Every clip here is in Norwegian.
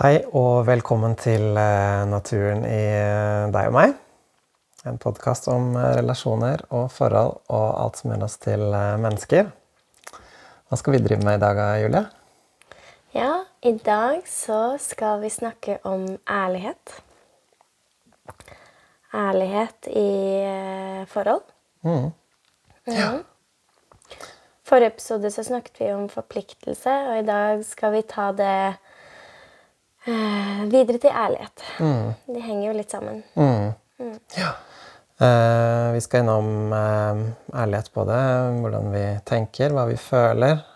Hei og velkommen til eh, Naturen i eh, deg og meg. En podkast om eh, relasjoner og forhold og alt som gjør oss til mennesker. Hva skal vi drive med i dag, Julie? Ja, i dag så skal vi snakke om ærlighet. Ærlighet i forhold. Mm. Ja. Forrige episode så snakket vi om forpliktelse, og i dag skal vi ta det Uh, videre til ærlighet. Mm. De henger jo litt sammen. Mm. Mm. Ja. Uh, vi skal innom uh, ærlighet på det. Hvordan vi tenker, hva vi føler.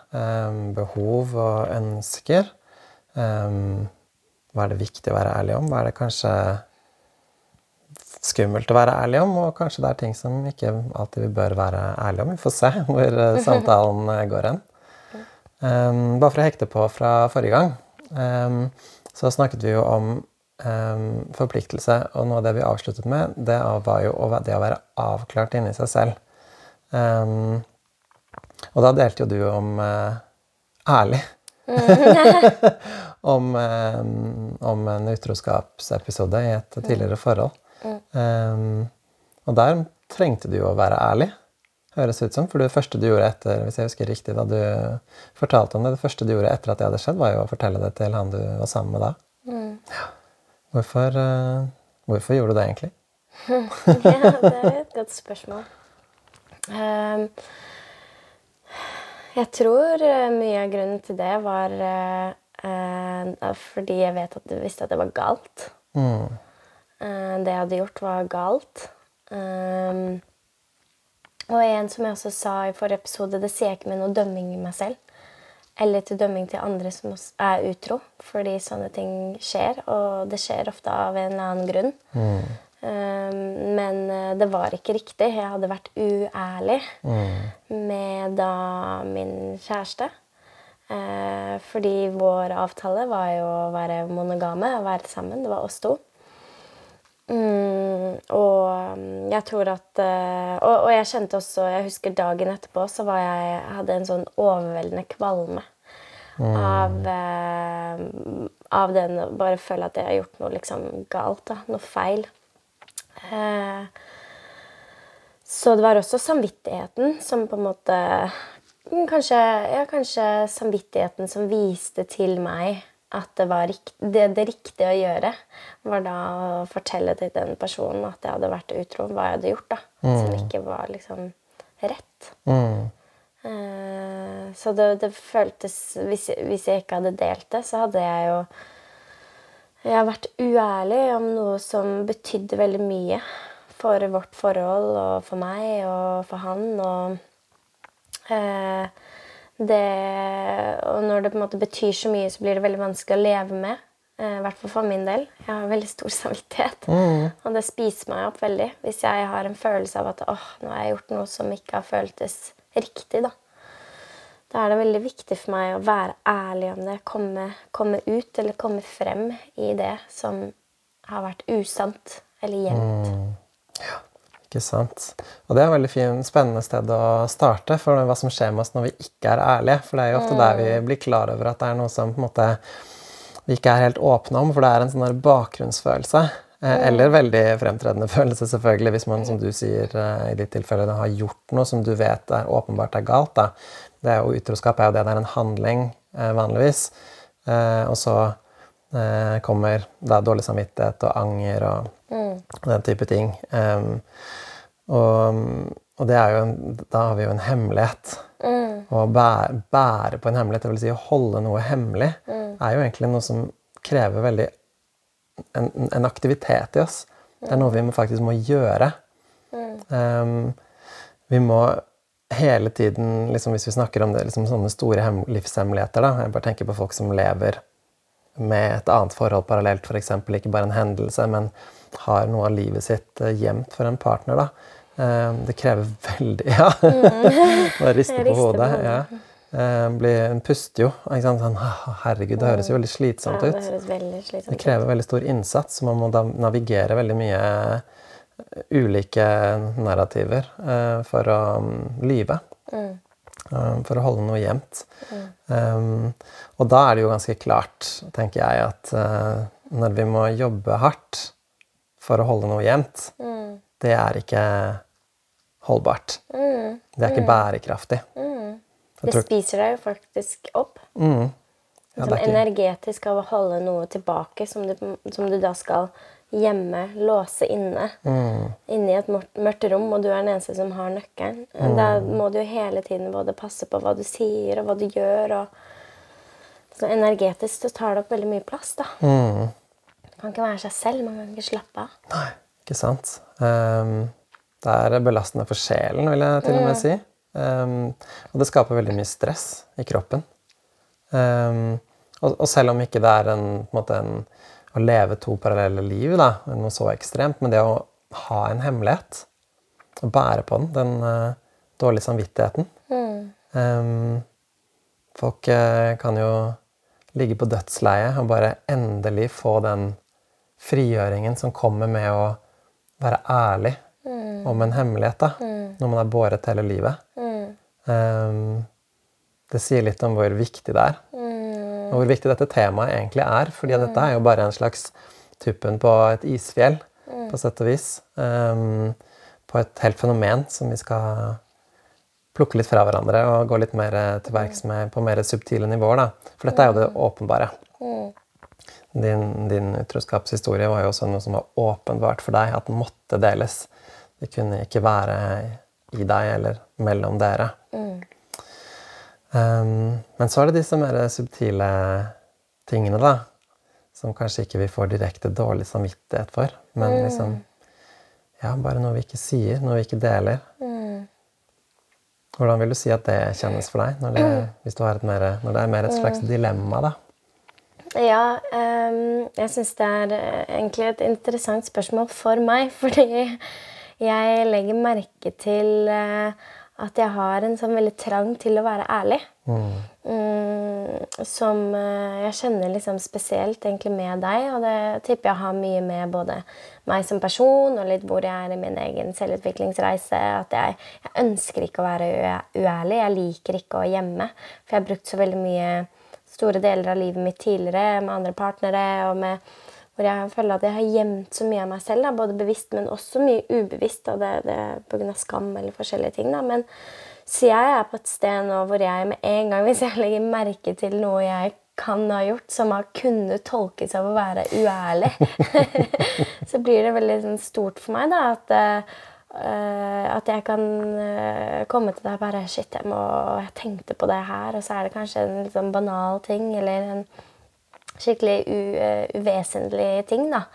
behov og ønsker. hva er det viktig å være ærlig om? Hva er det kanskje skummelt å være ærlig om? Og kanskje det er ting som ikke alltid vi bør være ærlige om. Vi får se hvor samtalen går hen. bare for å hekte på fra forrige gang. Um, så snakket vi jo om um, forpliktelse, og noe av det vi avsluttet med, det var jo det å være avklart inni seg selv. Um, og da delte jo du om uh, ærlig. om, um, om, en utroskapsepisode i et tidligere forhold. Um, og der trengte du jo å være ærlig, høres ut som. For det første du gjorde etter hvis jeg husker riktig, da du fortalte om det, det første du gjorde etter at det hadde skjedd, var jo å fortelle det til han du var sammen med da. Mm. Ja. Hvorfor, uh, hvorfor, gjorde du det egentlig? ja, det er et godt spørsmål. Um, jeg tror uh, mye av grunnen til det var uh, fordi jeg vet at du visste at det var galt. Mm. det jeg hadde gjort, var galt. Um, og en som jeg også sa i forrige episode, det sier jeg ikke med noe dømming i meg selv. Eller til dømming til andre som er utro. Fordi sånne ting skjer, og det skjer ofte av en eller annen grunn. Mm. Um, men eh, det var ikke riktig. Jeg hadde vært uærlig mm. med da min kjæreste. Uh, fordi vår avtale var jo å være monogame, å være sammen. Det var oss to. Mm, og mm, jeg tror at uh, og, og, jeg kjente også Jeg husker dagen etterpå så var jeg, hadde en sånn overveldende kvalme mm. av uh, Av den å bare føle at jeg har gjort noe liksom galt. da, Noe feil. Eh, så det var også samvittigheten som på en måte mm, Kanskje, ja, kanskje samvittigheten som viste til meg at det, var det, det, riktige å gjøre var da å fortelle til den personen at jeg hadde vært utro, hva jeg hadde gjort. da, mm. Som ikke var liksom rett. Mm. Uh, så det, det føltes hvis, hvis, jeg ikke hadde delt det, så hadde jeg jo Jeg har vært uærlig om noe som betydde veldig mye for vårt forhold og for meg og for han. og uh, det, og når det på en måte betyr så mye, så blir det veldig vanskelig å leve med. Eh, I hvert fall for min del. Jeg har veldig stor samvittighet. Mm. Og det spiser meg opp veldig hvis jeg har en følelse av at åh, nå har jeg gjort noe som ikke har føltes riktig. Da Da er det veldig viktig for meg å være ærlig om det. Komme, komme ut eller komme frem i det som har vært usant eller gjemt. Mm. Ja. Ikke sant. Og det er et veldig fin, spennende sted å starte for hva som skjer med oss når vi ikke er ærlige. For det er jo ofte der vi mm. blir klar over at det er noe som på en måte vi ikke er helt åpne om, for det er en sånn bakgrunnsfølelse. Eh, mm. Eller veldig fremtredende følelse, selvfølgelig, hvis man, som du sier eh, i ditt tilfelle, har gjort noe som du vet er åpenbart er galt. Da. Det er jo Utroskap er jo det det er en handling, eh, vanligvis. Og så kommer da dårlig samvittighet og anger og mm. den type ting. Um, og, og det er jo en, da har vi jo en hemmelighet. Mm. Å bære, bære, på en hemmelighet, dvs. Si å holde noe hemmelig, mm. er jo egentlig noe som krever veldig en, en aktivitet i oss. Det er noe vi faktisk må gjøre. Um, vi må hele tiden, liksom, hvis vi snakker om det, liksom, sånne store livshemmeligheter da, Jeg bare tenker på folk som lever med et annet forhold parallelt, f.eks. Ikke bare en hendelse, men har noe av livet sitt eh, gjemt for en partner. da. Eh, det krever veldig Ja! Bare riste på hodet. Ja. Eh, hun puster jo. Sånn, herregud, det høres jo veldig slitsomt ut. Ja, det, veldig slitsomt det krever veldig stor innsats. så Man må navigere veldig mye ulike narrativer for å mm, lyve. Mm. Um, for å holde noe jevnt. Um, og da er det jo ganske klart, tenker jeg, at uh, når vi må jobbe hardt for å holde noe jevnt, det er ikke holdbart. Det er ikke bærekraftig. Det tror- spiser deg jo faktisk opp. Mm. Ja, Som det ikke- energetisk av å holde noe tilbake som du, som du da skal gjemme, låse inne. Mm. Inne i et mørkt, mørkt rom, og du er den eneste som har nøkkelen. Mm. Da må du jo hele tiden både passe på hva du sier, og hva du gjør. og så Energetisk så tar det opp veldig mye plass. da. Mm. Man kan ikke være seg selv, man kan ikke slappe av. Nei, ikke sant. Um, det er belastende for sjelen, vil jeg til og med si. Um, og det skaper veldig mye stress i kroppen. Um, og, og selv om ikke det er en, på en måte en, å leve to parallelle liv, da, noe så ekstremt, men det å ha en hemmelighet, å bære på den, den uh, dårlige samvittigheten. Um, Folk uh, kan jo ligge på dødsleiet og bare endelig få den frigjøringen som kommer med å være ærlig om en hemmelighet da, når man er båret hele livet. Um, det sier litt om hvor viktig det er. Og hvor viktig dette temaet egentlig er. fordi dette er jo bare en slags tuppen på et isfjell, på sett og vis. Um, på et helt fenomen som vi skal plukke litt fra hverandre og gå litt mer til verks med på mer subtile nivåer. Da. For dette er jo det åpenbare. Din, din utroskapshistorie var jo også noe som var åpenbart for deg, at den måtte deles. Det kunne ikke være i deg eller mellom dere. Um, men så er det disse mer subtile tingene, da. Som kanskje ikke vi får direkte dårlig samvittighet for. Men liksom Ja, bare noe vi ikke sier, noe vi ikke deler. Hvordan vil du si at det kjennes for deg, når det, hvis du har et mer, når det er mer et slags dilemma? da? Ja, um, jeg syns det er eh, egentlig et interessant spørsmål for meg. Fordi jeg legger merke til eh, at jeg har en sånn veldig trang til å være ærlig. Mm, som eh, jeg kjenner liksom spesielt egentlig med deg. Og det tipper jeg har mye med både meg som person og litt hvor jeg er i min egen selvutviklingsreise. At jeg, jeg ønsker ikke å være uærlig. Jeg liker ikke å gjemme. For jeg har brukt så veldig mye store deler av livet mitt tidligere med andre partnere. og med hvor jeg føler at jeg har gjemt så mye av meg selv, da, både bevisst, men også mye ubevisst. og det, det Pga. skam eller forskjellige ting. Da. Men så jeg er på et sted nå hvor jeg med en gang, hvis jeg legger merke til noe jeg kan ha gjort som har kunnet tolkes av å være uærlig, så blir det veldig sånn, stort for meg da, at, Uh, at jeg kan uh, komme til deg og bare Shit, jeg, må, jeg tenkte på det her. Og så er det kanskje en litt sånn banal ting eller en skikkelig u, eh, uvesentlig ting. da.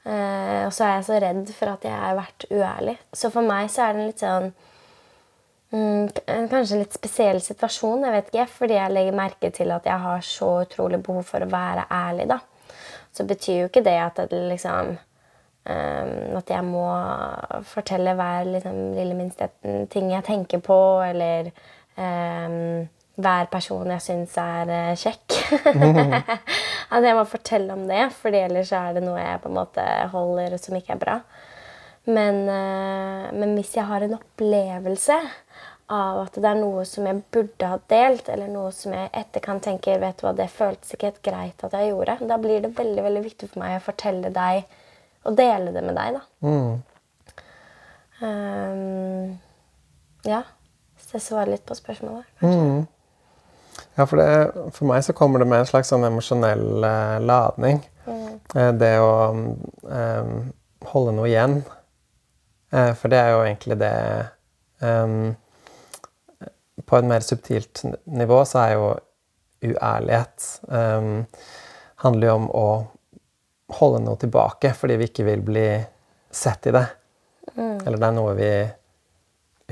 Uh, og så er jeg så redd for at jeg har vært uærlig. Så for meg så er det en litt sånn mm, Kanskje en litt spesiell situasjon, jeg vet ikke, fordi jeg legger merke til at jeg har så utrolig behov for å være ærlig. da. Så betyr jo ikke det at det liksom Um, At jeg må fortelle hver liksom, lille minste ting jeg tenker på, eller um, hver person jeg syns er uh, kjekk. at jeg må fortelle om det, for ellers er det noe jeg på en måte holder som ikke er bra. Men, eh, men hvis jeg har en opplevelse av at det er noe som jeg burde ha delt, eller noe som jeg etter kan tenke vet du hva, det føltes ikke helt greit at jeg gjorde, da blir det veldig veldig viktig for meg å fortelle deg og dele det med deg. da. Um, ja. Så jeg svarer litt på spørsmålet. kanskje. Ja, for, det, for meg så kommer det med en slags sånn emosjonell eh, ladning. Eh, det å eh, holde noe igjen. Eh, for det er jo egentlig det eh, På et mer subtilt nivå så er jo uærlighet eh, handler jo om å holde noe tilbake fordi vi ikke vil bli sett i det. Eller det er noe vi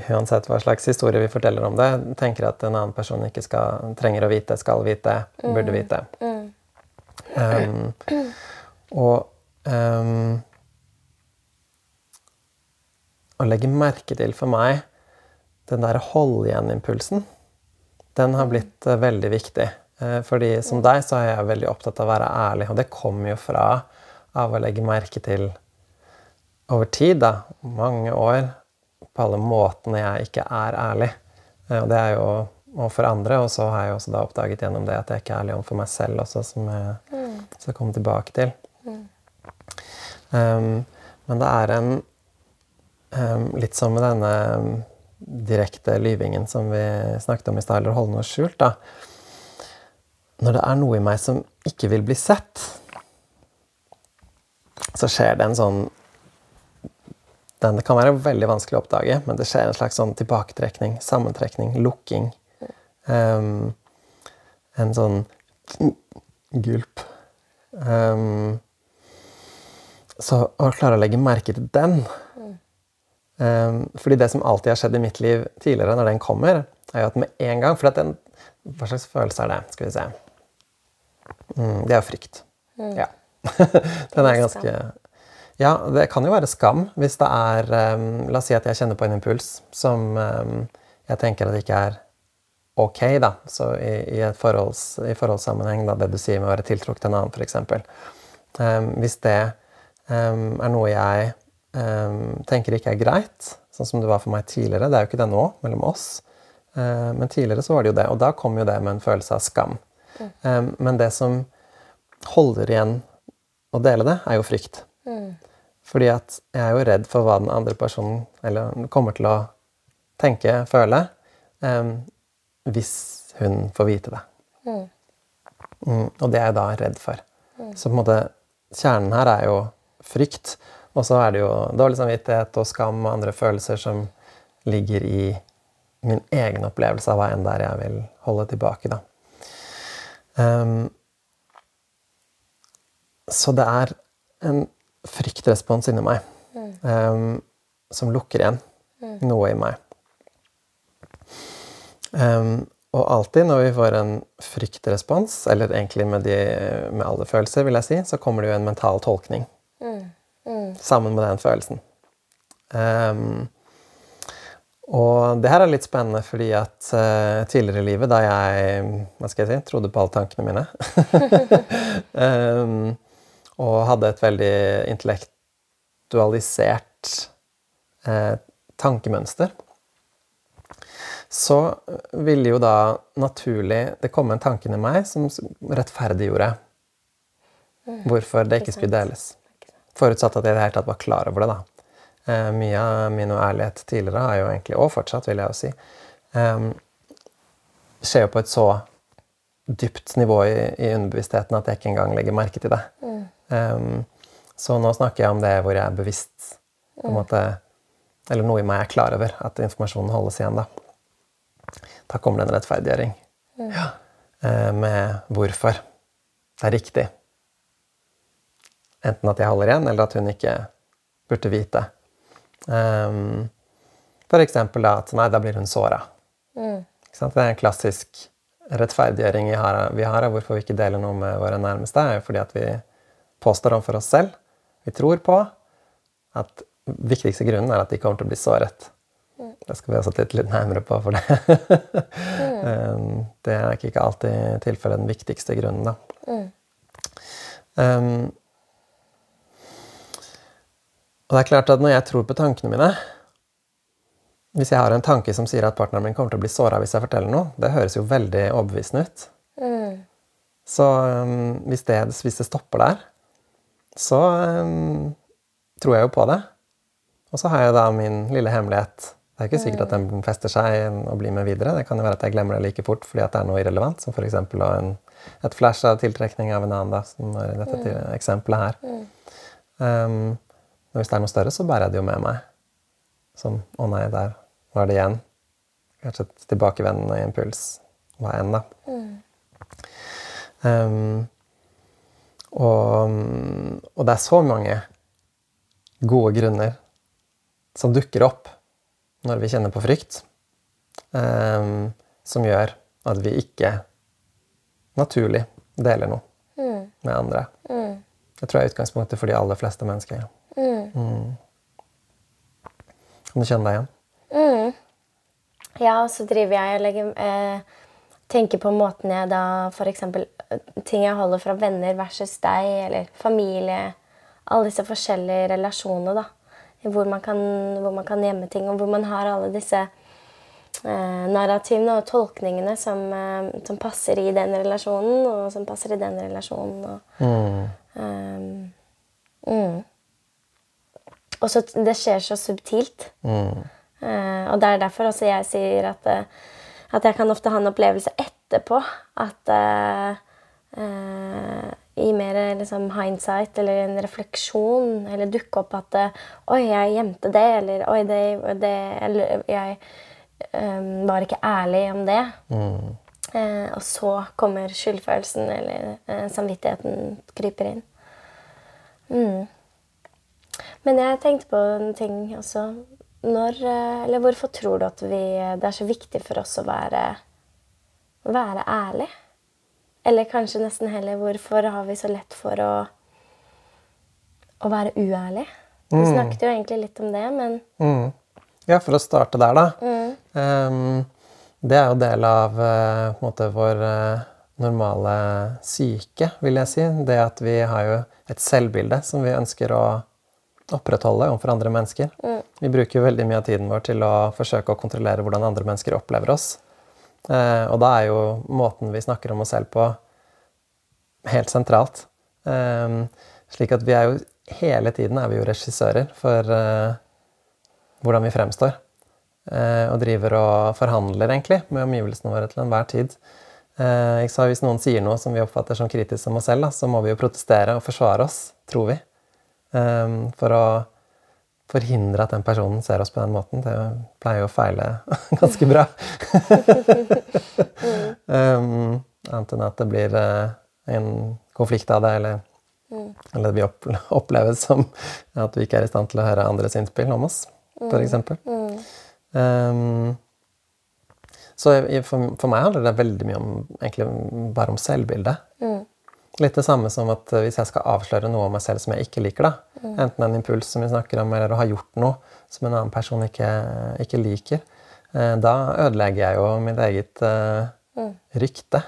uansett hva slags historie vi forteller om det, tenker at en annen person ikke skal, trenger å vite, skal vite, burde vite. Um, og um, å legge merke til for meg den der hold igjen-impulsen, den har blitt uh, veldig viktig. Uh, fordi som deg så er jeg veldig opptatt av å være ærlig, og det kommer jo fra av å legge merke til over tid, da, mange år, på alle måtene jeg ikke er ærlig. Eh, Og det er jo og for andre. Og så har jeg også da oppdaget gjennom det at jeg ikke er ærlig overfor meg selv også, som jeg skal komme tilbake til. Um, men det er en um, Litt som med denne direkte lyvingen som vi snakket om i stad, eller holde noe skjult. da. Når det er noe i meg som ikke vil bli sett, så skjer det en sånn den, Det kan være veldig vanskelig å oppdage, men det skjer en slags sånn tilbaketrekning, sammentrekning, lukking. Um, en sånn gulp. Um, så å klare å legge merke til den um, Fordi det som alltid har skjedd i mitt liv tidligere, når den kommer, er jo at med en gang for den, Hva slags følelse er det? Skal vi se. Mm, det er jo frykt. Mm. Ja. den er ganske Ja, det kan jo være skam hvis det er um, La oss si at jeg kjenner på en impuls som um, jeg tenker at det ikke er ok, da. Så i, i, forholds, i forholdssammenheng, da, det du sier med å være tiltrukket til en annen, f.eks. Um, hvis det um, er noe jeg tenker ikke er greit, sånn som det var for meg tidligere Det er jo ikke det nå, mellom oss, uh, men tidligere så var det jo det. Og da kom jo det med en følelse av skam. Mm. men det som holder igjen å dele det, er jo frykt. Mm. Fordi at jeg er jo redd for hva den andre personen eller, kommer til å tenke, føle. Um, hvis hun får vite det. Mm. Mm, og det er jeg da redd for. Mm. Så på en måte kjernen her er jo frykt. Og så er det jo dårlig samvittighet og skam og andre følelser som ligger i min egen opplevelse av hva enn det er jeg vil holde tilbake. Da. Um, så det er en fryktrespons inni meg um, som lukker igjen noe i meg. Um, og alltid når vi får en fryktrespons, eller egentlig med, de, med alle følelser, vil jeg si, så kommer det jo en mental tolkning mm. Mm. sammen med den følelsen. Um, og det her er litt spennende fordi at uh, tidligere i livet, da jeg hva skal jeg si, trodde på alle tankene mine um, Og hadde et veldig intellektualisert eh, tankemønster så ville jo da naturlig det komme en tanke i meg som rettferdiggjorde hvorfor det ikke skulle deles. Forutsatt at jeg i det hele tatt var klar over det. da. Eh, mye av min ærlighet tidligere har jo egentlig, og fortsatt, vil jeg jo si, eh, skjer jo på et så dypt nivå i, i, underbevisstheten at jeg ikke engang legger merke til det. Mm. Um, så nå snakker jeg om det hvor jeg er bevisst på en måte, Eller noe i meg er klar over at informasjonen holdes igjen. da. Da kommer det en rettferdiggjøring mm. ja. Eh, med hvorfor det er riktig. Enten at jeg holder igjen, eller at hun ikke burde vite. Um, for eksempel da at nei, da blir hun såra. Mm. Det er en klassisk rettferdiggjøring vi har, vi har av hvorfor vi ikke deler noe med våre nærmeste. er jo fordi at vi påstår om for oss selv, vi tror på, at viktigste grunnen er at de kommer til å bli såret. Det skal vi ha titte litt, nærmere på, for det mm. Det er ikke alltid tilfellet den viktigste grunnen, da. Um, og det er klart at når jeg tror på tankene mine Hvis jeg har en tanke som sier at partneren min kommer til å bli såra hvis jeg forteller noe, det høres jo veldig overbevisende ut. Mm. Så um, hvis, det, hvis, det, stopper der, så um, tror jeg jo på det. Og så har jeg da min lille hemmelighet det er ikke sikkert at den fester seg og blir med videre. Det kan jo være at jeg glemmer det like fort fordi at det er noe irrelevant, som f.eks. et flash av tiltrekning av en annen, da, som er dette mm. eksempelet her. Mm. Um, og hvis det er noe større, så bærer jeg det jo med meg. Som Å nei, der var det igjen. Kanskje et tilbakevendende impuls. Hva enn, da. Mm. Um, og, og det er så mange gode grunner som dukker opp når vi kjenner på frykt, um, som gjør at vi ikke naturlig deler noe mm. med andre. Mm. Det tror jeg er utgangspunktet for de aller fleste mennesker. Mm. mm. Kan du kjenne deg igjen? Mm. Ja, og så driver jeg og legger eh, Tenker på måten jeg da f.eks. ting jeg holder fra venner versus deg, eller familie Alle disse forskjellige relasjonene, da hvor man, kan, hvor man kan gjemme ting, og hvor man har alle disse eh, narrativene og tolkningene som, eh, som passer i den relasjonen, og som passer i den relasjonen. Og, um, mm. og så det skjer så subtilt. Eh, og det er derfor også jeg sier at, eh, at jeg kan ofte ha en opplevelse etterpå at uh, uh, i mer liksom, hindsight eller en refleksjon eller dukke opp at eh, Oi, jeg gjemte det, eller Oi, det, det Eller jeg um, var ikke ærlig om det. Eh, og så kommer skyldfølelsen eller eh, samvittigheten kryper inn. Mm. Men jeg tenkte på en ting også. Når, eh, eller hvorfor tror du at vi, det er så viktig for oss å være, være ærlig? Eller kanskje nesten heller hvorfor har vi så lett for å, å være uærlig? Vi snakket jo egentlig litt om det, men Ja, for å starte der, da. Ehm, det er jo del av en måte vår eh, normale syke, vil jeg si. Det at vi har jo et selvbilde som vi ønsker å opprettholde overfor andre mennesker. Vi bruker jo veldig mye av tiden vår til å forsøke å kontrollere hvordan andre mennesker opplever oss. Eh, og da er jo måten vi snakker om oss selv på, helt sentralt. Eh, slik at vi er jo hele tiden er vi jo regissører for eh, hvordan vi fremstår. Eh, og driver og forhandler egentlig med omgivelsene våre til enhver tid. Eh, Hvis noen sier noe som vi oppfatter som kritisk om oss selv, da, så må vi jo protestere og forsvare oss, tror vi. Eh, for å forhindre at den personen ser oss på den måten. Det pleier jo å feile ganske bra. um, annet enn at det blir eh, en konflikt av det, eller, eller vi opp, oppleves som at vi ikke er i stand til å høre andres innspill om oss, f.eks. Um, så for, for meg handler det veldig mye om egentlig bare om selvbildet. Litt det samme som at eh, hvis jeg skal avsløre noe om meg selv som jeg ikke liker, da, enten en impuls som vi snakker om, eller å ha gjort noe som en annen person ikke, ikke liker, eh, da ødelegger jeg jo mitt eget eh, rykte.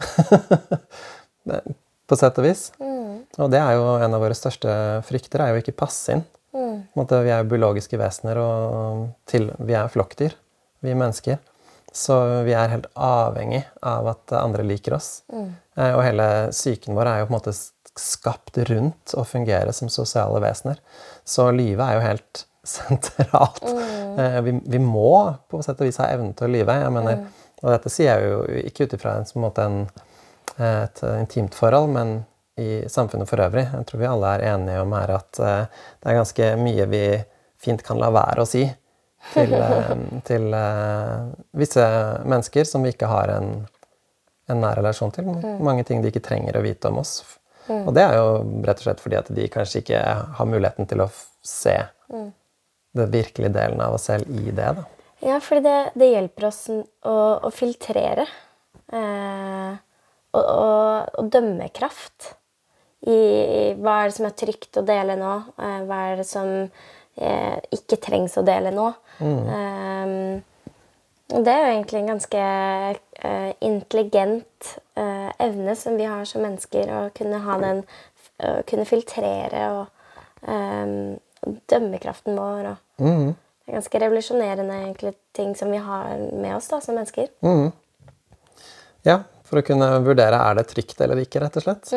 Det- På sett og vis. Og det er jo en av våre største frykter, er jo ikke passe inn. En måte, vi er jo biologiske vesener, og til, vi er flokkdyr, vi mennesker. Så vi er helt avhengig av at andre liker oss. Eh, Og hele psyken vår er jo på en måte skapt rundt å fungere som sosiale vesener. Så livet er jo helt sentralt. Mm. Vi, vi må på sett og vis ha evnen til å lyve. Jeg mener, og dette sier jeg jo ikke ut ifra en, en, et intimt forhold, men i samfunnet for øvrig. Jeg tror vi alle er enige om her at eh, det er ganske mye vi fint kan la være å si til, eh, til eh, visse mennesker som vi ikke har en, en nær relasjon til. Mange ting de ikke trenger å vite om oss. Og det er jo rett og slett fordi at de kanskje ikke har muligheten til å se se den virkelige delen av oss selv i det. da. Ja, fordi det, det hjelper oss å, å filtrere. Eh, og, og, og dømmekraft. I, i hva er det som er trygt å dele nå? Eh, hva er det som eh, ikke trengs å dele nå? Eh, og det er jo egentlig en ganske uh, intelligent uh, evne som vi har som mennesker, å kunne ha den Å kunne filtrere og um, dømmekraften vår. og det er ganske revolusjonerende egentlig, ting som vi har med oss da, som mennesker. Ja, for å kunne vurdere er det trygt eller ikke, rett og slett.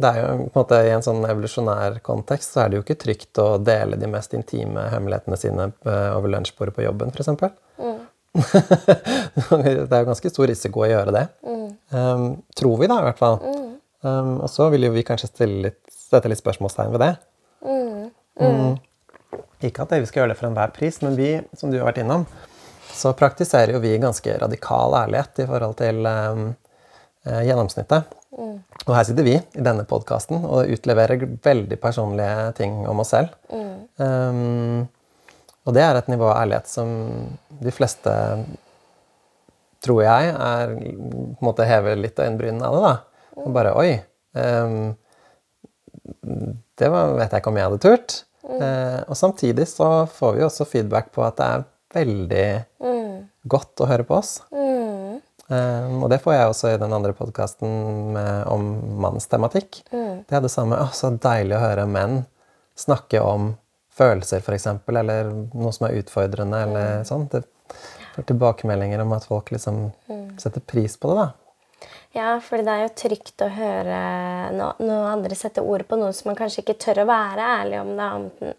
Det er jo på en måte I en sånn evolusjonær kontekst så er det jo ikke trygt å dele de mest intime hemmelighetene sine eh, over lunsjbordet på jobben, f.eks. det er jo ganske stor risiko å gjøre det. Um, tror vi, da, i hvert fall. Um, og så vil jo vi kanskje stille litt, sette litt spørsmålstegn ved det. Mm. Ikke at vi skal gjøre det for enhver pris, men vi, som du har vært innom, så praktiserer jo vi ganske radikal ærlighet i forhold til um, gjennomsnittet. Og her sitter vi i denne podkasten og utleverer veldig personlige ting om oss selv. Um, og det er et nivå av ærlighet som de fleste, tror jeg, er på en måte hever litt øyenbrynene av det. da. Og bare Oi. Um, det var, vet jeg ikke om jeg hadde turt. Eh, og samtidig så får vi også feedback på at det er veldig godt å høre på oss. Eh, og det får jeg også i den andre podkasten om mannstematikk. Det er det samme. Å, så deilig å høre menn snakke om følelser, f.eks., eller noe som er utfordrende, eller sånn. Det, får tilbakemeldinger om at folk liksom setter pris på det, da. Ja, for det er jo trygt å høre no- noen andre sette ord på noe som man kanskje ikke tør å være ærlig om, da,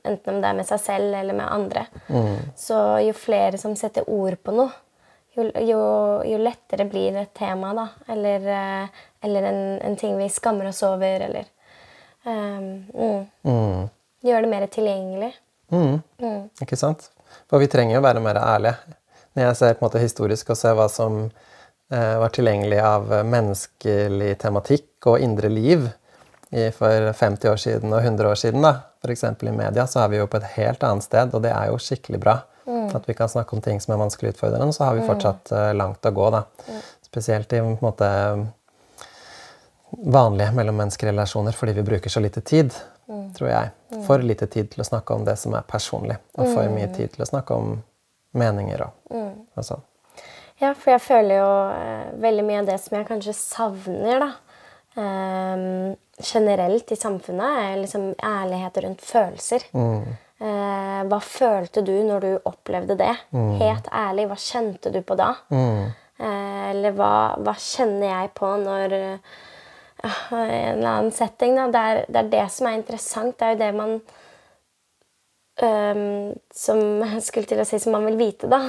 enten- om det er med seg selv eller med andre. Så jo flere som setter ord på noe, jo, jo, jo lettere blir et tema, da. Eller, eh, eller en, en ting vi skammer oss over, eller um, mm. Mm. Gjør det mer tilgjengelig. Mm. Ikke sant? For vi trenger jo være mer ærlige. Når jeg ser på en måte historisk og ser hva som eh, var tilgjengelig av menneskelig tematikk og indre liv i, for 50 år siden og 100 år siden, da, f.eks. i media, så er vi jo på et helt annet sted, og det er jo skikkelig bra. At vi kan snakke om ting som er vanskelig utfordrende, så har vi fortsatt eh, langt å gå. da. Spesielt i på en måte vanlige mellommenneskelige relasjoner fordi vi bruker så lite tid, tror jeg. For lite tid til å snakke om det som er personlig, og for mye tid til å snakke om meninger og, og sånn. Ja, for jeg føler jo eh, veldig mye av det som jeg kanskje savner, da. ehm, generelt i samfunnet, er liksom ærlighet rundt følelser. Eh, hva følte du når du opplevde det? Helt ærlig, hva kjente du på da? Eh, eller hva, hva kjenner jeg på når eh, en eller annen setting, da. Det er, det er det som er interessant. Det er jo det man um, som jeg skulle til å si som man vil vite, da.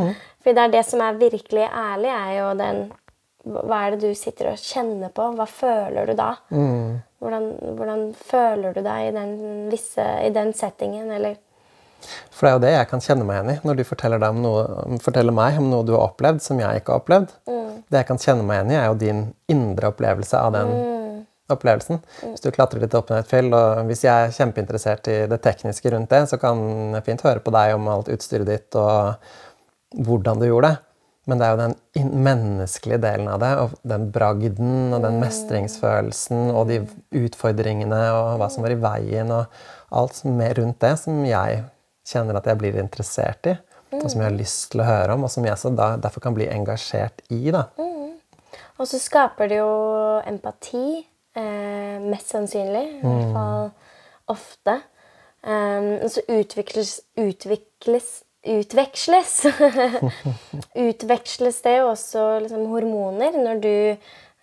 For det er det som er virkelig ærlig, er jo den Hva er det du sitter og kjenner på? Hva føler du da? Hvordan, hvordan føler du deg i den, visse, i den settingen, eller For det er jo det jeg kan kjenne meg igjen i når du forteller, noe, forteller meg om noe du har opplevd som jeg ikke har opplevd. Det jeg kan kjenne meg igjen i, er jo din indre opplevelse av den opplevelsen. Hvis du klatrer litt opp ned et fjell, og hvis jeg er kjempeinteressert i det tekniske rundt det, så kan jeg fint høre på deg om alt utstyret ditt og hvordan du gjorde det. Men det er jo den menneskelige delen av det, og den bragden og den mestringsfølelsen og de utfordringene og hva som var i veien og alt som er rundt det, som jeg kjenner at jeg blir interessert i, og som jeg har lyst til å høre om, og som jeg så da, derfor kan bli engasjert i. da. Og så skaper det jo empati, eh, mest sannsynlig. I hvert fall ofte. Um, og så utvikles, utvikles Utveksles Utveksles det jo også liksom, hormoner når du,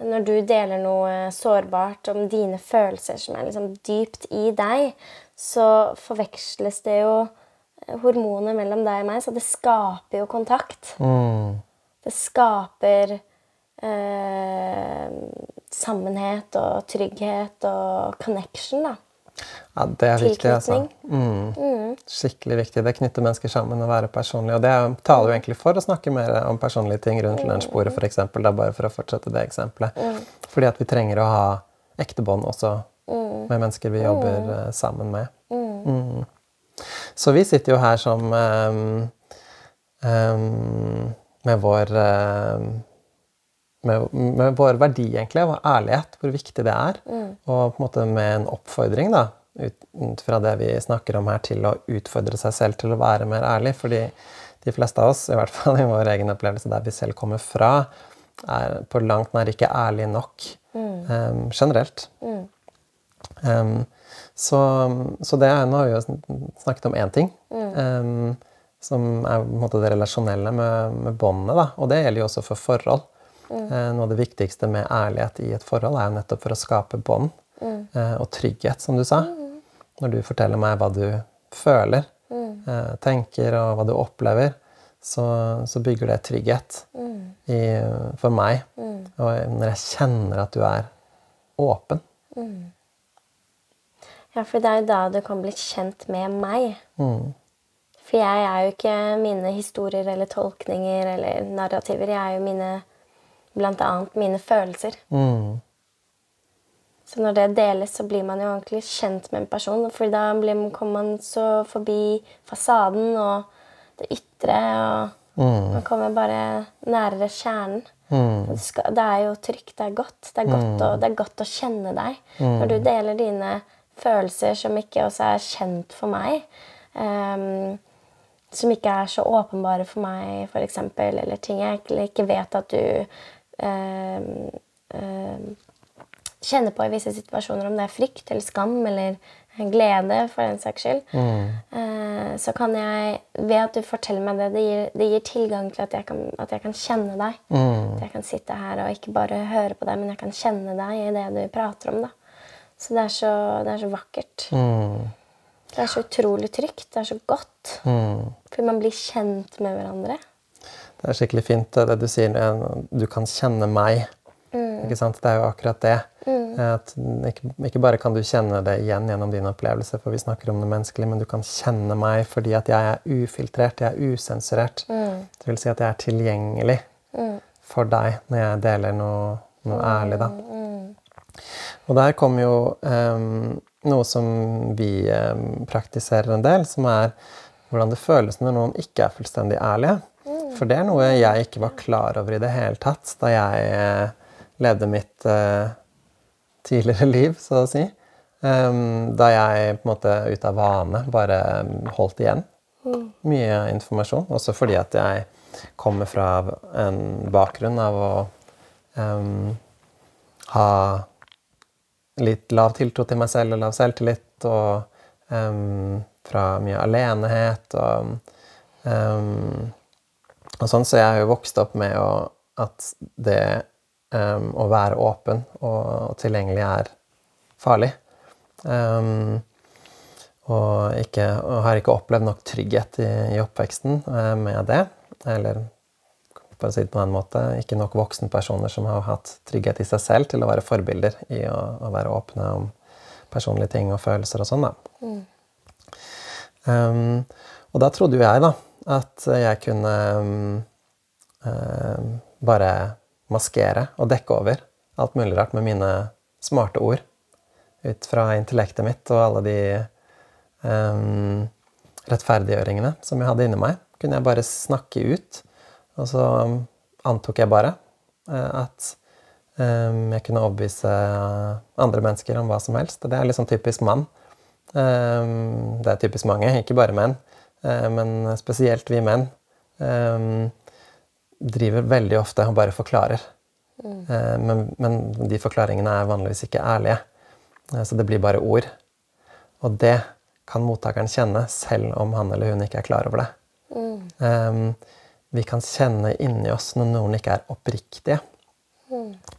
når du deler noe sårbart om dine følelser som er liksom dypt i deg. Så forveksles det jo hormoner mellom deg og meg, så det skaper jo kontakt. Det skaper eh, sammenhet og trygghet og connection, da. Ja, det er viktig, altså. Mm. Mm. Skikkelig viktig. Det knytter mennesker sammen å være personlig. Og det er- taler jo egentlig for å snakke mer om personlige ting rundt lunsjbordet, for eksempel, da, bare for å fortsette det eksempelet. Fordi at vi trenger å ha ekte bånd også med mennesker vi jobber eh, sammen med. Mm. Så vi sitter jo her som um, um, med vår ehm, med, med vår verdi, egentlig, og ærlighet, hvor viktig det er. Og på en måte med en oppfordring, da, ut, ut fra det vi snakker om her, til å utfordre seg selv til å være mer ærlig. Fordi de fleste av oss, i hvert fall i vår egen opplevelse der vi selv kommer fra, er på langt nær ikke ærlige nok em, generelt. Em, så, så det er, nå har vi jo snakket om én ting. em, som er på en måte det relasjonelle med, med båndet. da, Og det gjelder jo også for forhold. Eh, noe av det viktigste med ærlighet i et forhold er jo nettopp for å skape bånd eh, og trygghet, som du sa. Når du forteller meg hva du føler, eh, tenker og hva du opplever, så, så bygger det trygghet i, for meg. Og når jeg kjenner at du er åpen. Ja, for det er jo da du kan bli kjent med meg. Mm. For jeg er jo ikke mine historier eller tolkninger eller narrativer. Jeg er jo mine Blant annet mine følelser. Mm. Så når det deles, så blir man jo ordentlig kjent med en person. For da blir, kommer man så forbi fasaden og det ytre. og Man kommer bare nærere kjernen. Det, skal, det er jo trygt, det er godt. Det er godt, å, det er godt å kjenne deg. Når du deler dine følelser som ikke også er kjent for meg. Um, som ikke er så åpenbare for meg, eksempel, eller ting jeg ikke, vet at du um, um, kjenner på i visse situasjoner, om det er frykt eller skam eller glede, for den saks skyld, eh, så kan jeg, ved at du forteller meg det, det gir, det gir tilgang til at jeg, kan, at jeg kan kjenne deg. At jeg kan sitte her og ikke bare høre på deg, men jeg kan kjenne deg i det du prater om. da. Så det er så, det er så vakkert. Det er så utrolig trygt. Det er så godt. For man blir kjent med hverandre. Det er skikkelig fint det du sier. eh, Du kan kjenne meg. Ikke sant? Det er jo akkurat det. At ikke, ikke bare kan du kjenne det igjen gjennom din opplevelse, for vi snakker om det menneskelige, men du kan kjenne meg fordi at jeg er ufiltrert, jeg er usensurert. Det vil si at jeg er tilgjengelig for deg når jeg deler noe, noe ærlig. da. Og der kommer jo um, noe som vi um, praktiserer en del, som er hvordan det føles når noen ikke er fullstendig ærlige. For det er noe jeg ikke var klar over i det hele tatt da jeg eh, levde mitt uh, tidligere liv, så å si. Um, da jeg på en måte ut av vane bare holdt igjen mye informasjon. Også fordi at jeg kommer fra en bakgrunn av å um, ha litt lav tiltro til meg selv og lav selvtillit. Og um, fra mye alenehet og um, og sånn, Så jeg jo vokst opp med å, at det um, å være åpen og tilgjengelig er farlig. Og, ikke, og har ikke opplevd nok trygghet i, i oppveksten eh, med det. Eller for å si det på den måte, ikke nok voksenpersoner som har hatt trygghet i seg selv til å være forbilder i å, å være åpne om personlige ting og følelser og sånn. da. Um, og da trodde jo jeg da, at jeg kunne um, um, bare maskere og dekke over alt mulig rart med mine smarte ord. Ut fra intellektet mitt og alle de um, rettferdiggjøringene som jeg hadde inni meg. Kunne jeg bare snakke ut. Og så antok jeg bare eh, at um, jeg kunne overbevise andre mennesker om hva som helst. Og det er sånn typisk mann. Um, det er typisk mange, ikke bare menn. Eh, men spesielt vi menn um, driver veldig ofte og bare forklarer. Eh, men, men de forklaringene er vanligvis ikke ærlige. Eh, så det blir bare ord. Og det kan mottakeren kjenne, selv om han eller hun ikke er klar over det. Um, vi kan kjenne inni oss når noen ikke er oppriktige.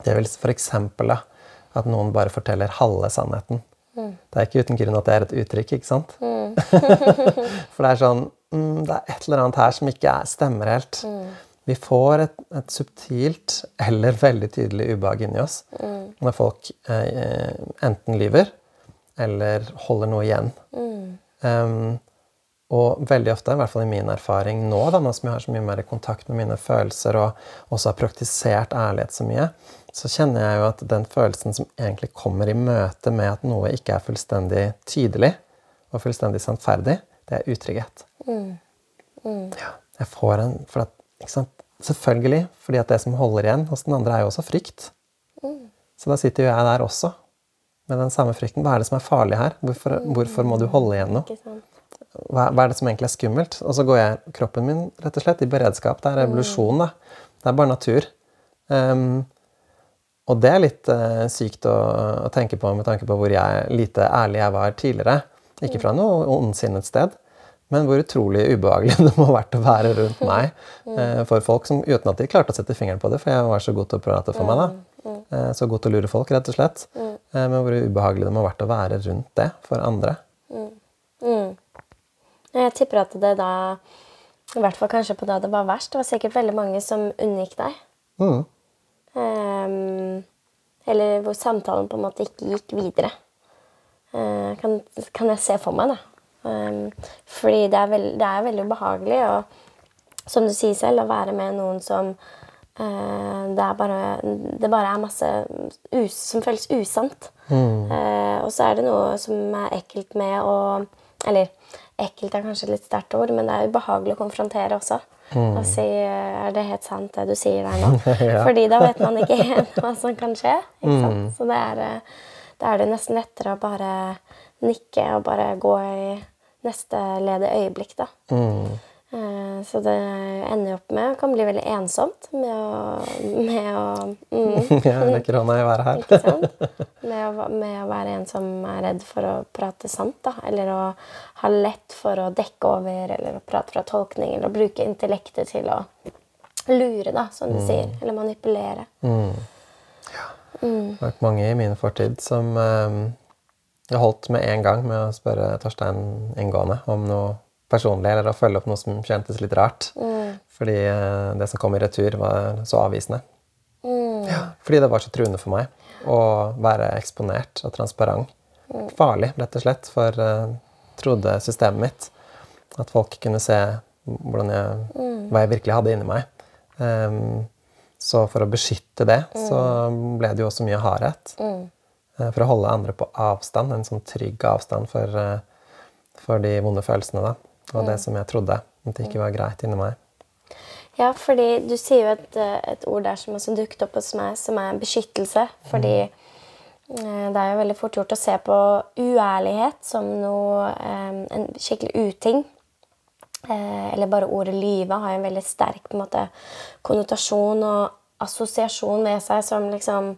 Det vil f.eks. at noen bare forteller halve sannheten. Det er ikke uten grunn at det er et uttrykk, ikke sant? For det er sånn mm, Det er et eller annet her som ikke er, stemmer helt. Vi får et, et subtilt eller veldig tydelig ubehag inni oss når folk eh, enten lyver eller holder noe igjen. Um, og veldig ofte, i hvert fall i min erfaring nå, da, nå som jeg har så mye mer kontakt med mine følelser og også har praktisert ærlighet så mye, så kjenner jeg jo at den følelsen som egentlig kommer i møte med at noe ikke er fullstendig tydelig og fullstendig sannferdig, det er utrygghet. Ja, jeg får en for at, ikke sant? Selvfølgelig, fordi at det som holder igjen hos den andre, er jo også frykt. Så da sitter jo jeg der også med den samme frykten. Hva er det som er farlig her? Hvorfor, hvorfor må du holde igjen noe? Hva, hva er det som egentlig er skummelt? Og så går jeg kroppen min rett og slett i beredskap. Det er evolusjon, da. Det er bare natur. Um, og det er litt uh, sykt å, å tenke på med tanke på hvor jeg, lite ærlig jeg var tidligere. Ikke fra noe ondsinnet sted, men hvor utrolig ubehagelig det må ha vært å være rundt meg uh, for folk som uten at de klarte å sette fingeren på det, for jeg var så god til å prate for meg. da. Uh, så god til å lure folk, rett og slett. Eh, men hvor ubehagelig det må ha vært å være rundt det for andre. Jeg tipper at det da, i hvert fall kanskje på da det var verst, det var sikkert veldig mange som unngikk deg. Mm. Um, eller hvor samtalen på en måte ikke gikk videre. Uh, kan, kan jeg se for meg, da. Um, fordi det er, veld, det er veldig ubehagelig, og som du sier selv, å være med noen som uh, det, er bare, det bare er masse us, som føles usant. Eh, og så er det noe som er ekkelt med å Eller ekkelt er kanskje et litt sterkt ord, men det er ubehagelig å konfrontere også. Og si Er det helt sant, det du sier der nå? Ja. Fordi da vet man ikke helt hva som kan skje. Sant? Så det er, eh, da er det nesten lettere å bare nikke og bare gå i neste ledige øyeblikk, da. Eh, Så det ender opp med kan bli veldig ensomt med å, med å mm, Jeg rekker hånda i været her. Ikke sant? Med å, med å være en som er redd for å prate sant, da. Eller å ha lett for å dekke over, eller å prate fra tolkning, eller å bruke intellektet til å lure, da, som du sier. Eller manipulere. ja Det har vært mange i min fortid som eh, jeg holdt med en gang med å spørre Torstein inngående om noe personlig, eller å følge opp noe som kjentes litt rart. Fordi eh, det som kom i retur, var så avvisende. Ja, fordi det var så truende for meg å være eksponert og transparent. Farlig, rett og slett, for uh, trodde systemet mitt. At folk kunne se hvordan jeg, hva jeg virkelig hadde inni meg. Um, så for å beskytte det, så ble det jo også mye hardhet. Uh, For å holde andre på avstand, en sånn trygg avstand for, uh, for de vonde følelsene. da. Og det som jeg trodde at det ikke var greit inni meg. Ja, fordi du sier jo et, eh, et ord der som også dukket opp hos meg, som er beskyttelse. Fordi mm. det er jo veldig fort gjort å se på uærlighet som noe eh, en skikkelig uting. Eh, eller bare ordet lyve har en veldig sterk på en måte, konnotasjon og assosiasjon med seg som liksom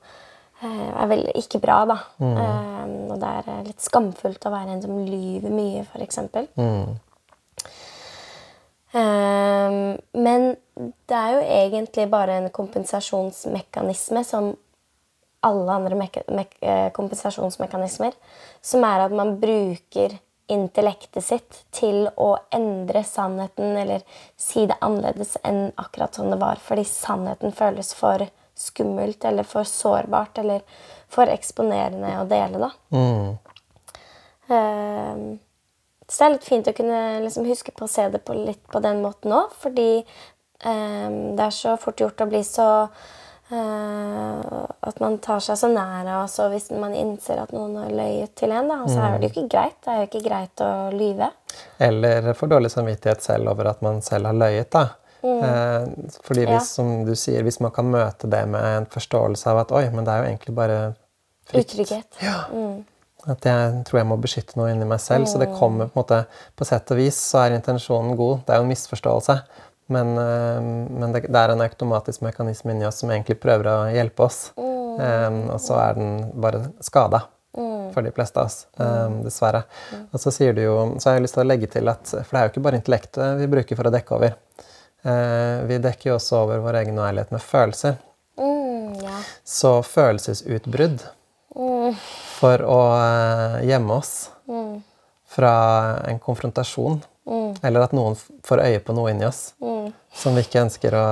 eh, er veldig ikke bra, da. Eh, og det er eh, litt skamfullt å være en som lyver mye, f.eks. Ehm, men det er jo egentlig bare en kompensasjonsmekanisme som alle andre eh, kompensasjonsmekanismer, som er at man bruker intellektet sitt til å endre sannheten eller si det annerledes enn akkurat sånn det var, fordi sannheten føles for skummelt eller for sårbart eller for eksponerende å dele, da. Ehm, så det er litt fint å kunne liksom huske på å se det på litt på den måten òg, fordi ehm, det er så fort gjort å bli så eh, At man tar seg så nære, av så hvis man innser at noen har løyet til en, da, så er det jo ikke greit. Det er jo ikke greit å lyve. Eller får dårlig samvittighet selv over at man selv har løyet. da. Mm. fordi Ja. hvis, som du sier, hvis man kan møte det med en forståelse av at oi, men det er jo egentlig bare frykt. Utrygghet. At jeg tror jeg må beskytte noe inni meg selv. Så det kommer på en måte På sett og vis så er intensjonen god. Det er jo en misforståelse. Men, eh, men det, det er en automatisk mekanisme inni oss som egentlig prøver å hjelpe oss. Eh, og så er den bare skada for de fleste av oss. um, dessverre. Og så sier du jo Så har jeg lyst til å legge til at For det er jo ikke bare intellektet vi bruker for å dekke over. Uh, vi dekker jo også over vår egen uærlighet med følelser. Mm, ja. Så følelsesutbrudd for å eh, gjemme oss fra en konfrontasjon, eller at noen får øye på noe inni oss som vi ikke ønsker å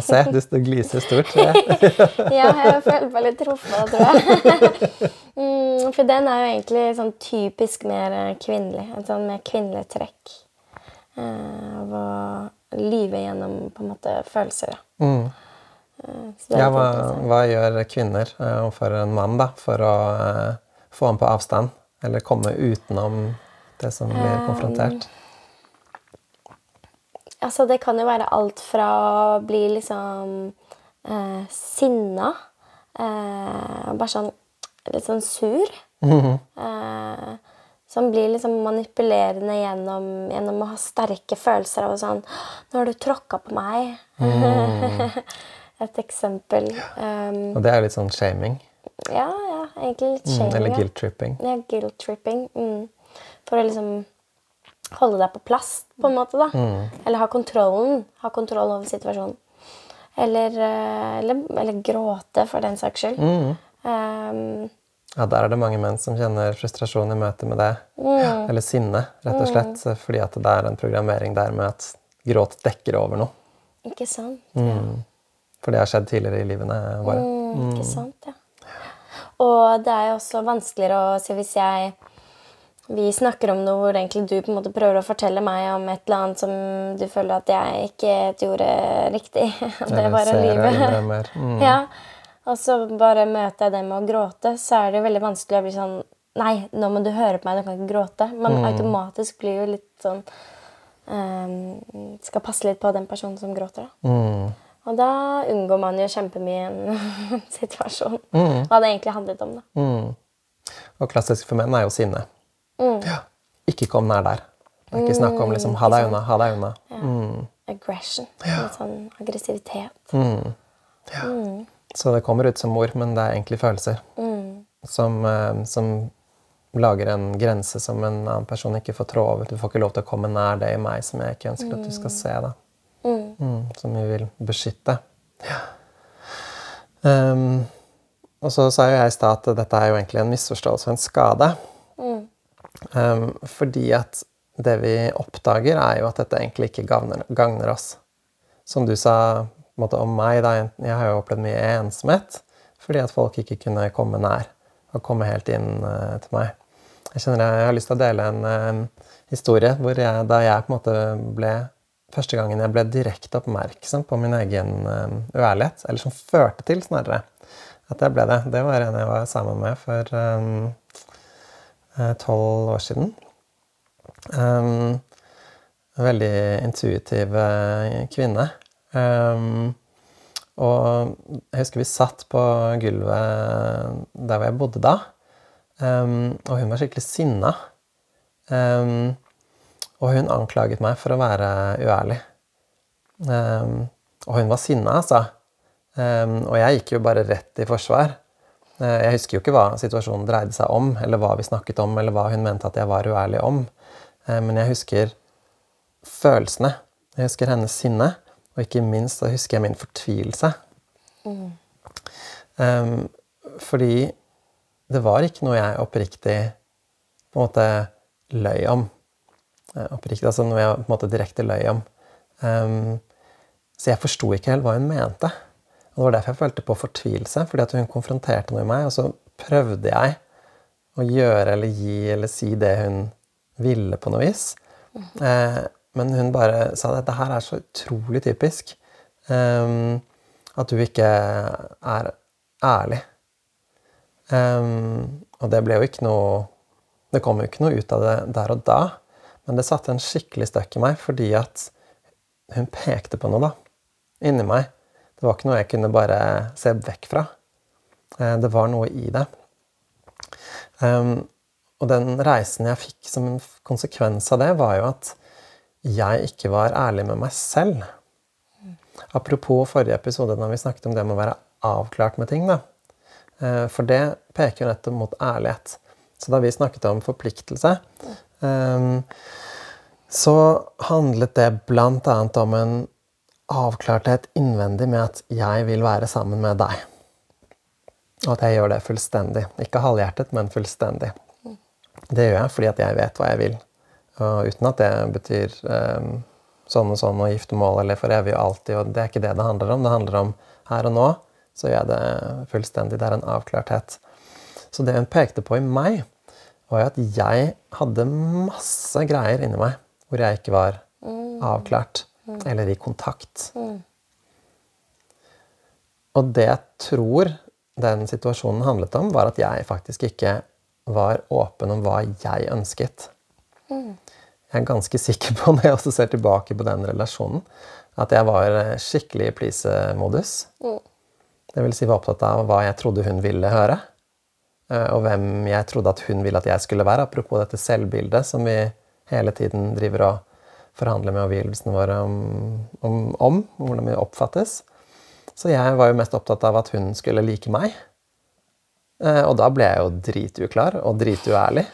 se. Du, du gliser stort. ja, jeg føler meg litt truffet, tror jeg. mm, for den er jo egentlig sånn typisk mer eh, kvinnelig. Et sånn mer kvinnelig trekk. eh, Av å lyve gjennom på en måte følelser. Da. Ja, hva, hva gjør kvinner eh, overfor en mann da, for å eh, få ham på avstand? Eller komme utenom det som blir konfrontert? Altså, det kan jo være alt fra å bli liksom eh, sinna eh, Bare sånn litt sånn sur. eh, som blir liksom manipulerende gjennom, gjennom å ha sterke følelser av sånn 'Nå har du tråkka på meg.' Et eksempel. Um, Og det er litt sånn shaming. ja, ja, egentlig litt Mm, shaming. eller guilt-tripping. Ja, guilt-tripping. Mm. For å liksom holde deg på plass, på en måte. da. Eller ha kontrollen. Ha kontroll over situasjonen. Eller, eh, eller, eller gråte, for den saks skyld. Um, Ja, der er det mange menn som kjenner frustrasjon i møte med det. Eller sinne, rett og slett. Fordi at det er en programmering der med at gråt dekker over noe. ikke sant? For det har skjedd tidligere i livene våre. Mm, ikke sant, ja. Og det er jo også vanskeligere å si hvis jeg vi snakker om noe hvor egentlig du på en måte prøver å fortelle meg om et eller annet som du føler at jeg ikke gjorde riktig. Det er var ser livet. Mm. Ja. Og så bare møter jeg det med å gråte, så er det veldig vanskelig å bli sånn Nei, nå må du høre på meg, du kan ikke gråte. Man automatisk blir jo litt sånn um, Skal passe litt på den personen som gråter, da. Mm. Og da unngår man jo kjempemye en situasjon. Hva det egentlig handlet om, da. Mm. Og klassisk for menn er jo sinne. Mm. Ja. Ikke kom nær der. Det er ikke snakk om liksom, ha deg unna, ha deg unna. Mm. aggression. Litt sånn aggressivitet. Så det kommer ut som ord, men det er egentlig følelser. Som, eh, som lager en grense som en annen person ikke får trå over. Du får ikke lov til å komme nær det i meg som jeg ikke ønsker at du skal se. Da. Mm, som vi vil beskytte. Ja. Um, og så sa jo jeg i stad at dette er jo egentlig en misforståelse og en skade. Um, fordi at det vi oppdager, er jo at dette egentlig ikke gagner, gagner oss. Som du sa måte, om meg, da. Jeg har jo opplevd mye ensomhet fordi at folk ikke kunne komme nær og komme helt inn uh, til meg. Jeg kjenner jeg, jeg har lyst til å dele en uh, historie hvor jeg, da jeg på en måte ble Første gangen jeg ble direkte oppmerksom på min egen uh, uærlighet, eller som førte til, snarere, at jeg ble det, det var en jeg var sammen med for tolv år siden. Um, veldig intuitiv kvinne. Um, og jeg husker vi satt på gulvet der hvor jeg bodde da. Um, og hun var skikkelig sinna. Um, og hun anklaget meg for å være uærlig. Um, og hun var sinna, altså. og jeg gikk jo bare rett i forsvar. Uh, jeg husker jo ikke hva situasjonen dreide seg om, eller hva vi snakket om, eller hva hun mente at jeg var uærlig om. Uh, men jeg husker følelsene. Jeg husker hennes sinne. Og ikke minst så husker jeg min fortvilelse. Mm. Um, fordi det var ikke noe jeg oppriktig på en måte løy om. Eh, oppriktig, altså noe jeg på en måte direkte løy om. Um, så jeg forsto ikke helt hva hun mente. Og Det var derfor jeg følte på fortvilelse, fordi at hun konfronterte noe i meg. Og så prøvde jeg å gjøre eller gi eller si det hun ville, på noe vis. Eh, men hun bare sa at dette her er så utrolig typisk. Um, at du ikke er ærlig. Um, og det ble jo ikke noe Det kom jo ikke noe ut av det der og da, men det satte en skikkelig støkk i meg fordi at hun pekte på noe, da. Inni meg. Det var ikke noe jeg kunne bare se vekk fra. Uh, det var noe i det. Um, og den reisen jeg fikk som en konsekvens av det, var jo at jeg ikke var ærlig med meg selv. Apropos forrige episode da vi snakket om det med å være avklart med ting. Da. Eh, for det peker jo nettopp mot ærlighet. Så da vi snakket om forpliktelse, ehm, så handlet det bl.a. om en avklarthet innvendig med at jeg vil være sammen med deg. Og at jeg gjør det fullstendig. Ikke halvhjertet, men fullstendig. Det gjør jeg fordi at jeg vet hva jeg vil. Og uten at det betyr um, sånn og sånn og giftermål eller for evig og alltid. og Det er ikke det det handler om. Det handler om her og nå. Så gjør jeg det fullstendig. Det er en avklarthet. Så det hun pekte på i meg, var jo at jeg hadde masse greier inni meg hvor jeg ikke var avklart. Eller i kontakt. Og det jeg tror den situasjonen handlet om, var at jeg faktisk ikke var åpen om hva jeg ønsket. Mm. Jeg er ganske sikker på, når jeg også ser tilbake på den relasjonen, at jeg var eh, skikkelig i please-modus. Mm. Det vil si var opptatt av hva jeg trodde hun ville høre, og hvem jeg trodde at hun ville at jeg skulle være. Apropos dette selvbildet som vi hele tiden driver og forhandler med omgivelsene våre om, om, om, hvordan vi oppfattes. Så jeg var jo mest opptatt av at hun skulle like meg. Eh, og da ble jeg jo drituklar og drituærlig.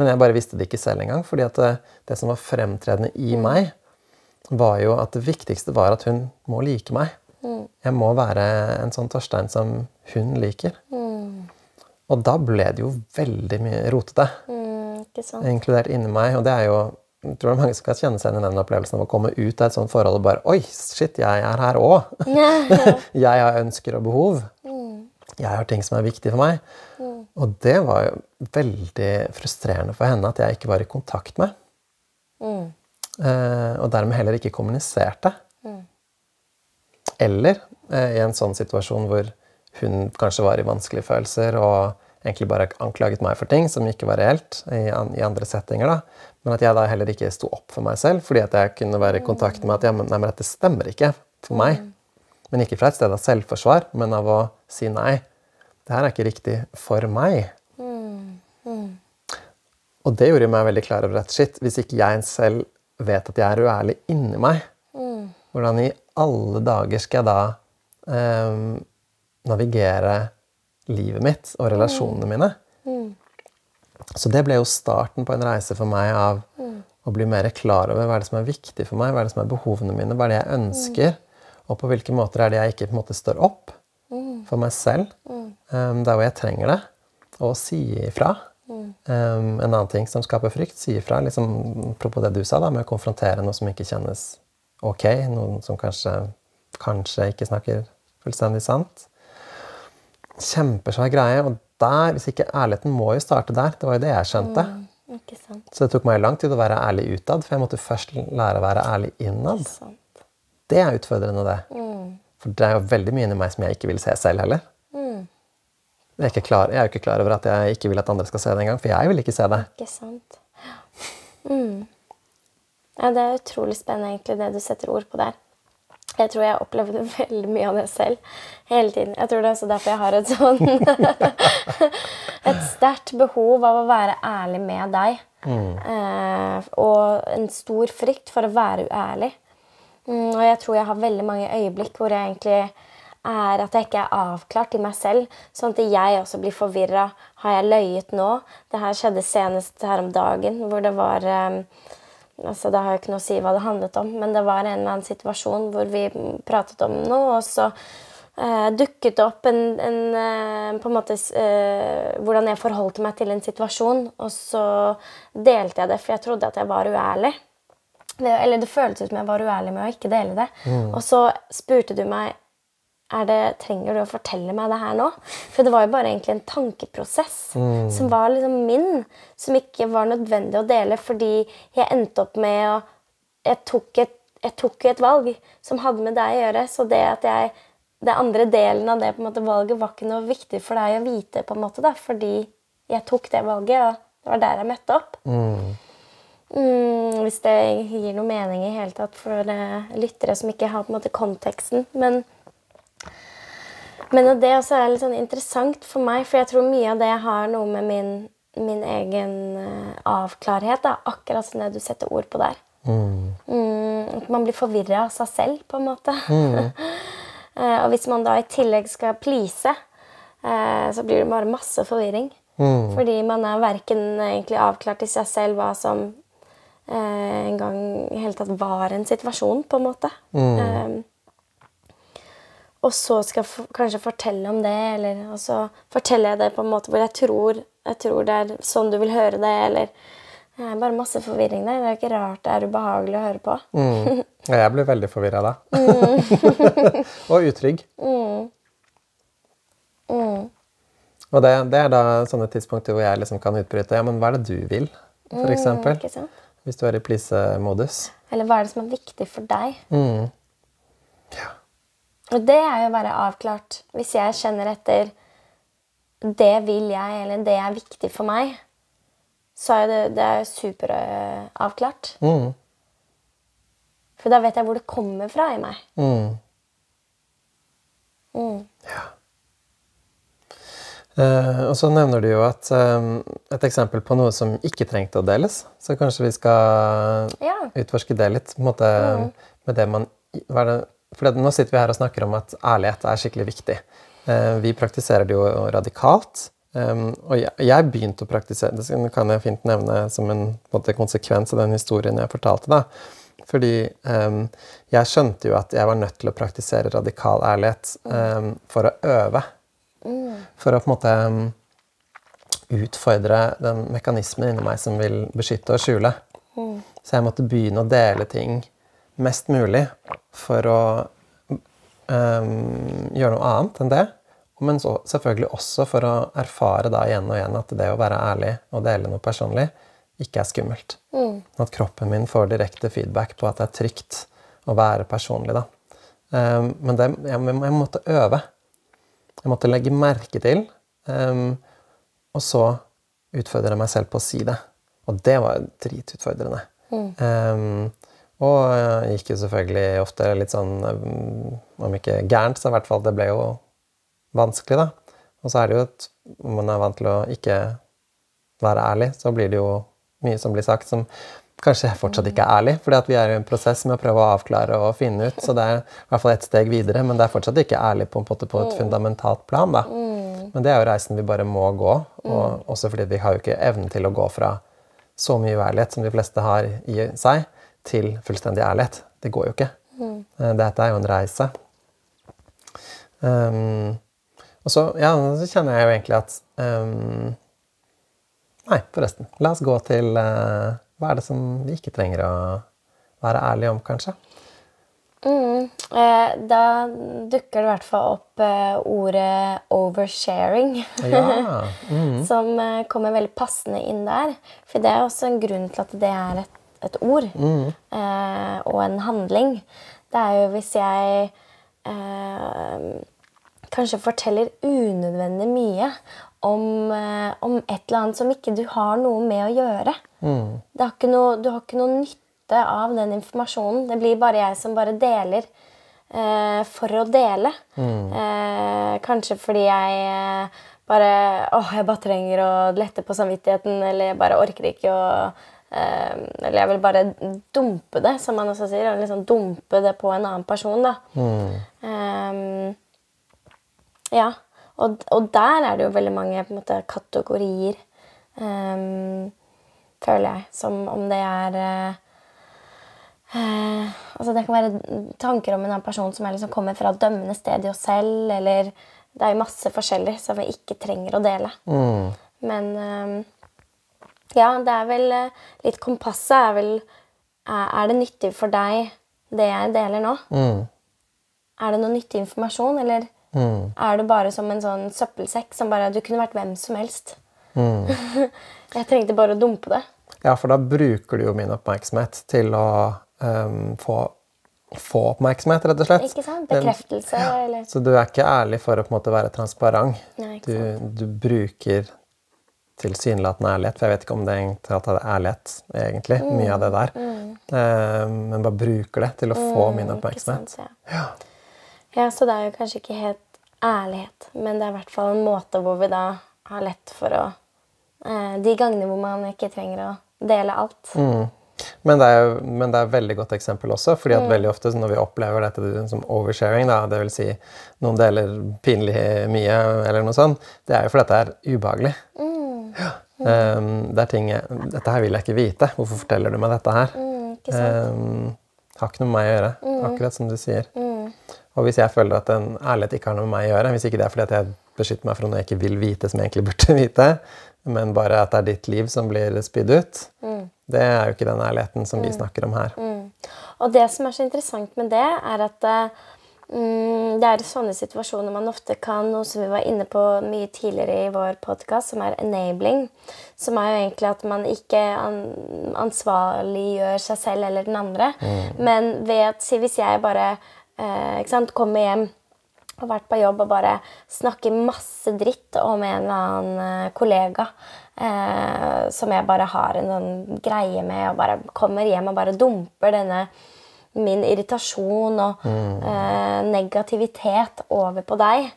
Men jeg bare visste det ikke selv engang. fordi at det, det, som var fremtredende i meg, var jo at det viktigste var at hun må like meg. Mm. Jeg må være en sånn Torstein som hun liker. Mm. Og da ble det jo veldig mye rotete. Mm, inkludert inni meg. Og det er jo jeg tror det er mange som kan kjenne seg igjen i den opplevelsen av å komme ut av et sånt forhold og bare Oi, shit, jeg er her òg! jeg har ønsker og behov. Mm. Jeg har ting som er viktige for meg. Mm. Og det var jo veldig frustrerende for henne at jeg ikke var i kontakt med. Mm. Eh, og dermed heller ikke kommuniserte. Mm. Eller eh, i en sånn situasjon hvor hun kanskje var i vanskelige følelser og egentlig bare anklaget meg for ting som ikke var reelt i, i andre settinger. da. Men at jeg da heller ikke sto opp for meg selv fordi at jeg kunne være i kontakt med at ja, men, nei, men dette stemmer ikke for meg. Mm. Men ikke fra et sted av selvforsvar, men av å si nei. Det her er ikke riktig for meg. Mm. Mm. Og det gjorde meg veldig klar over at shit, hvis ikke jeg selv vet at jeg er uærlig inni meg, mm. hvordan i alle dager skal jeg da um, navigere livet mitt og relasjonene mine? Så det ble jo starten på en reise for meg av å bli mer klar over hva er det som er viktig for meg, hva er det som er behovene mine, hva er det jeg ønsker, og på hvilke måter er det jeg ikke på en måte står opp for meg selv um, der hvor jeg trenger det, og si ifra. Um, en annen ting som skaper frykt, si ifra. Liksom, apropos det du sa, da, med å konfrontere noe som ikke kjennes ok, noen som kanskje, kanskje ikke snakker fullstendig sant. Kjempesvær greie. Og der, hvis ikke ærligheten må jo starte der. Det var jo det jeg skjønte. Mm. Så det tok meg lang tid å være ærlig utad, for jeg måtte først lære å være ærlig innad. Det er utfordrende, det. Mm. For det er jo veldig mye inni meg som jeg ikke vil se selv heller. Mm. Jeg er, ikke klar, jeg er jo ikke klar over at jeg ikke vil at andre skal se det engang, for jeg vil ikke se det. Ikke sant. Mm. ja, det er utrolig spennende, egentlig, det du setter ord på der. Jeg tror jeg opplevde veldig mye av det selv hele tiden. Jeg tror det er også derfor jeg har et sånn Et sterkt behov av å være ærlig med deg. Eh, og en stor frykt for å være uærlig. Mm, og jeg tror jeg har veldig mange øyeblikk hvor jeg egentlig er at jeg ikke er avklart i meg selv, sånn at jeg også blir forvirra. Har jeg løyet nå? Det her skjedde senest her om dagen, hvor det var eh, altså Det har jo ikke noe å si hva det handlet om, men det var en eller annen situasjon hvor vi pratet om noe, og så eh, dukket det opp en, en eh, på en måte eh, Hvordan jeg forholdt meg til en situasjon, og så delte jeg det, for jeg trodde at jeg var uærlig. Det, eller det føltes ut som jeg var uærlig med å ikke dele det. Og så spurte du meg det, trenger du å fortelle meg det her nå? For det var jo bare egentlig en tankeprosess som var liksom min, som ikke var nødvendig å dele fordi jeg endte opp med å Jeg tok et, jeg tok jo et valg som hadde med deg å gjøre, så det at jeg det andre delen av det på en måte, valget var ikke noe viktig for deg å vite, på en måte, da, fordi jeg tok det valget, og det var der jeg møtte opp. Mm, hvis det gir noe mening i hele tatt for uh, lyttere som ikke har på en måte konteksten. Men, men det også er litt sånn interessant for meg, for jeg tror mye av det har noe med min, min egen uh, avklarhet. Da, akkurat som det du setter ord på der. Mm, at man blir forvirra av seg selv, på en måte. Mm. og hvis man da i tillegg skal please, eh, så blir det bare masse forvirring. Fordi man er verken egentlig avklart i seg selv hva som eh, en gang i hele tatt var en situasjon, på en måte. Eh, og så skal jeg kanskje fortelle om det, eller og så forteller jeg det på en måte hvor jeg tror, jeg tror det er sånn du vil høre det, eller Det er bare masse forvirring der. Det er ikke rart det er ubehagelig å høre på. Mm. Jeg blir veldig forvirra da. og utrygg. Og det, det er da sånne tidspunkter hvor jeg liksom kan utbryte Ja, men hva er det du vil? For eksempel. Hvis du er i please-modus. Eller hva er det som er viktig for deg? Mm. Ja. Og det er jo være avklart. Hvis jeg kjenner etter det vil jeg, eller det er viktig for meg, så er det, det er superavklart. Mm. For da vet jeg hvor det kommer fra i meg. Mm. Mm. Eh, og så nevner du jo at uh, et eksempel på noe som ikke trengte å deles. Så kanskje vi skal Ja. utforske det litt. På en måte, med det man, hva er det, for det, nå sitter vi her og snakker om at ærlighet er skikkelig viktig. Eh, vi praktiserer det jo radikalt. Um, og jeg, begynte å praktisere det kan jeg fint nevne som en, en konsekvens av den historien jeg fortalte. da. Fordi um, jeg skjønte jo at jeg var nødt til å praktisere radikal ærlighet um, for å øve. For å på en måte um, utfordre den mekanismen inni meg som vil beskytte og skjule. Så jeg måtte begynne å dele ting mest mulig for å um, gjøre noe annet enn det. Men så selvfølgelig også for å erfare da igjen og igjen at det å være ærlig og dele noe personlig ikke er skummelt. At kroppen min får direkte feedback på at det er trygt å være personlig. da. Um, men det, jeg, jeg måtte øve. Jeg måtte legge merke til, um, og så utfordre meg selv på å si det. Og det var dritutfordrende. Um, og jeg gikk jo selvfølgelig ofte litt sånn um, Om ikke gærent, så i hvert fall det ble jo vanskelig, da. Og så er det jo at om man er vant til å ikke være ærlig, så blir det jo mye som blir sagt som kanskje fortsatt ikke er ærlig, at vi er i en prosess med å prøve å avklare og finne ut. Så det er i hvert fall ett steg videre, men det er fortsatt ikke ærlig på, på, på et fundamentalt plan. da. Men det er jo reisen vi bare må gå, og også fordi vi har jo ikke evnen til å gå fra så mye uærlighet som de fleste har i seg, til fullstendig ærlighet. Det går jo ikke. Mm. Dette er jo en reise. Um, og så, ja, så kjenner jeg jo egentlig at um, Nei, forresten. La oss gå til uh, Hva er det som vi ikke trenger å være ærlige om, kanskje? Mm. Eh, da dukker det i hvert fall opp eh, ordet 'oversharing'. Ja. Mm. som eh, kommer veldig passende inn der. For det er også en grunn til at det er et, et ord eh, og en handling. Det er jo hvis jeg eh, kanskje forteller unødvendig mye om, eh, om et eller annet som ikke du har noe med å gjøre. Det har noe, du har ikke noe nytte av den informasjonen. Det blir bare jeg som bare deler eh, for å dele. Eh, kanskje fordi jeg eh, bare åh, jeg bare trenger å lette på samvittigheten, eller jeg bare orker ikke å Eller jeg vil bare dumpe det, som man også sier. Liksom dumpe det på en annen person. da. Ehm, ja. Og, og der er det jo veldig mange måte, kategorier, ehm, føler jeg. Som om det er eh, eh, altså Det kan være tanker om en annen person som er liksom kommer fra et dømmende sted i oss selv, eller Det er jo masse forskjellig som vi ikke trenger å dele. Men ehm, ja, det er vel eh, Litt kompasset er vel Er det nyttig for deg, det jeg deler nå? Er det noe nyttig informasjon, eller er det bare som en sånn søppelsekk som bare Du kunne vært hvem som helst. jeg trengte bare å dumpe det. Ja, for da bruker du jo min oppmerksomhet til å um, få, få oppmerksomhet, rett og slett. Ikke sant? Men- Bekreftelse, eller Så du er ikke ærlig for å på en måte være transparent. Nei, ikke Du, du bruker tilsynelatende ærlighet, for jeg vet ikke om det er ærlighet, egentlig, Mm, mye av det der. Eh, men bare bruker det til å få min oppmerksomhet. sant, ja. ja, så det er jo kanskje ikke helt ærlighet, men det er i hvert fall en måte hvor vi da har lett for å eh, De gangene hvor man ikke trenger å dele alt. Mm. Men det, er men det er et veldig godt eksempel også, fordi Mm. at veldig ofte når vi opplever dette som oversharing, da, det vil si noen deler pinlig mye eller noe sånt, det er jo fordi dette er ubehagelig. Mm. Um, det er ting jeg, Dette her vil jeg ikke vite. Hvorfor forteller du meg dette her? Mm? Um, har ikke noe med meg å gjøre, akkurat som du sier. Og hvis jeg føler at en ærlighet ikke har noe med meg å gjøre, hvis ikke det er fordi at jeg beskytter meg fra noe jeg ikke vil vite, som jeg egentlig burde vite, men bare at det er ditt liv som blir spydd ut, det er jo ikke den ærligheten som vi snakker om her. Og det som er så interessant med det, er at mm, det er sånne situasjoner man ofte kan, noe som vi var inne på mye tidligere i vår podkast, som er enabling. Som er jo egentlig at man ikke ansvarliggjør seg selv eller den andre. Men ved at si hvis jeg bare eh, sant, kommer hjem har vært på jobb og bare snakker masse dritt om en eller annen eh, kollega eh, som jeg bare har en sånn greie med, og bare kommer hjem og bare dumper denne min irritasjon og eh, negativitet over på deg.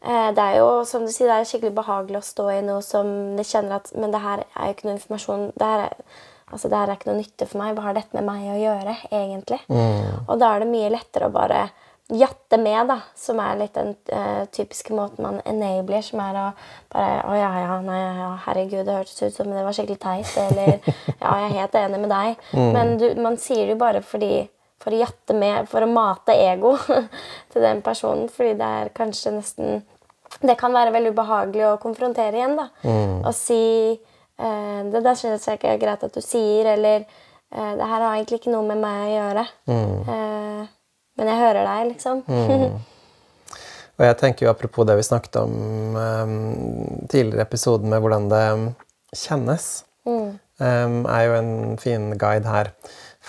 Eh, det er jo som du sier, det er skikkelig behagelig å stå i noe som de kjenner at Men det her er jo ikke noe informasjon det her er, altså, det her er ikke noe nytte for meg. Hva har dette med meg å gjøre, egentlig? Og da er det mye lettere å bare jatte med, da, som er litt den uh, typiske måten man enabler, som er å bare Å ja, ja, nei, ja, herregud, det hørtes ut som det var skikkelig teit, eller Ja, jeg er helt enig med deg. Men du, man sier det jo bare fordi for å jatte med, for å mate ego til den personen, fordi det er kanskje nesten Det kan være veldig ubehagelig å konfrontere igjen, da. Og si eh, Det der synes jeg ikke er greit at du sier, eller eh, Det her har egentlig ikke noe med meg å gjøre. Eh, men jeg hører deg, liksom. Og jeg tenker jo apropos det vi snakket om um, tidligere i episoden med hvordan det kjennes, um, er jo en fin guide her.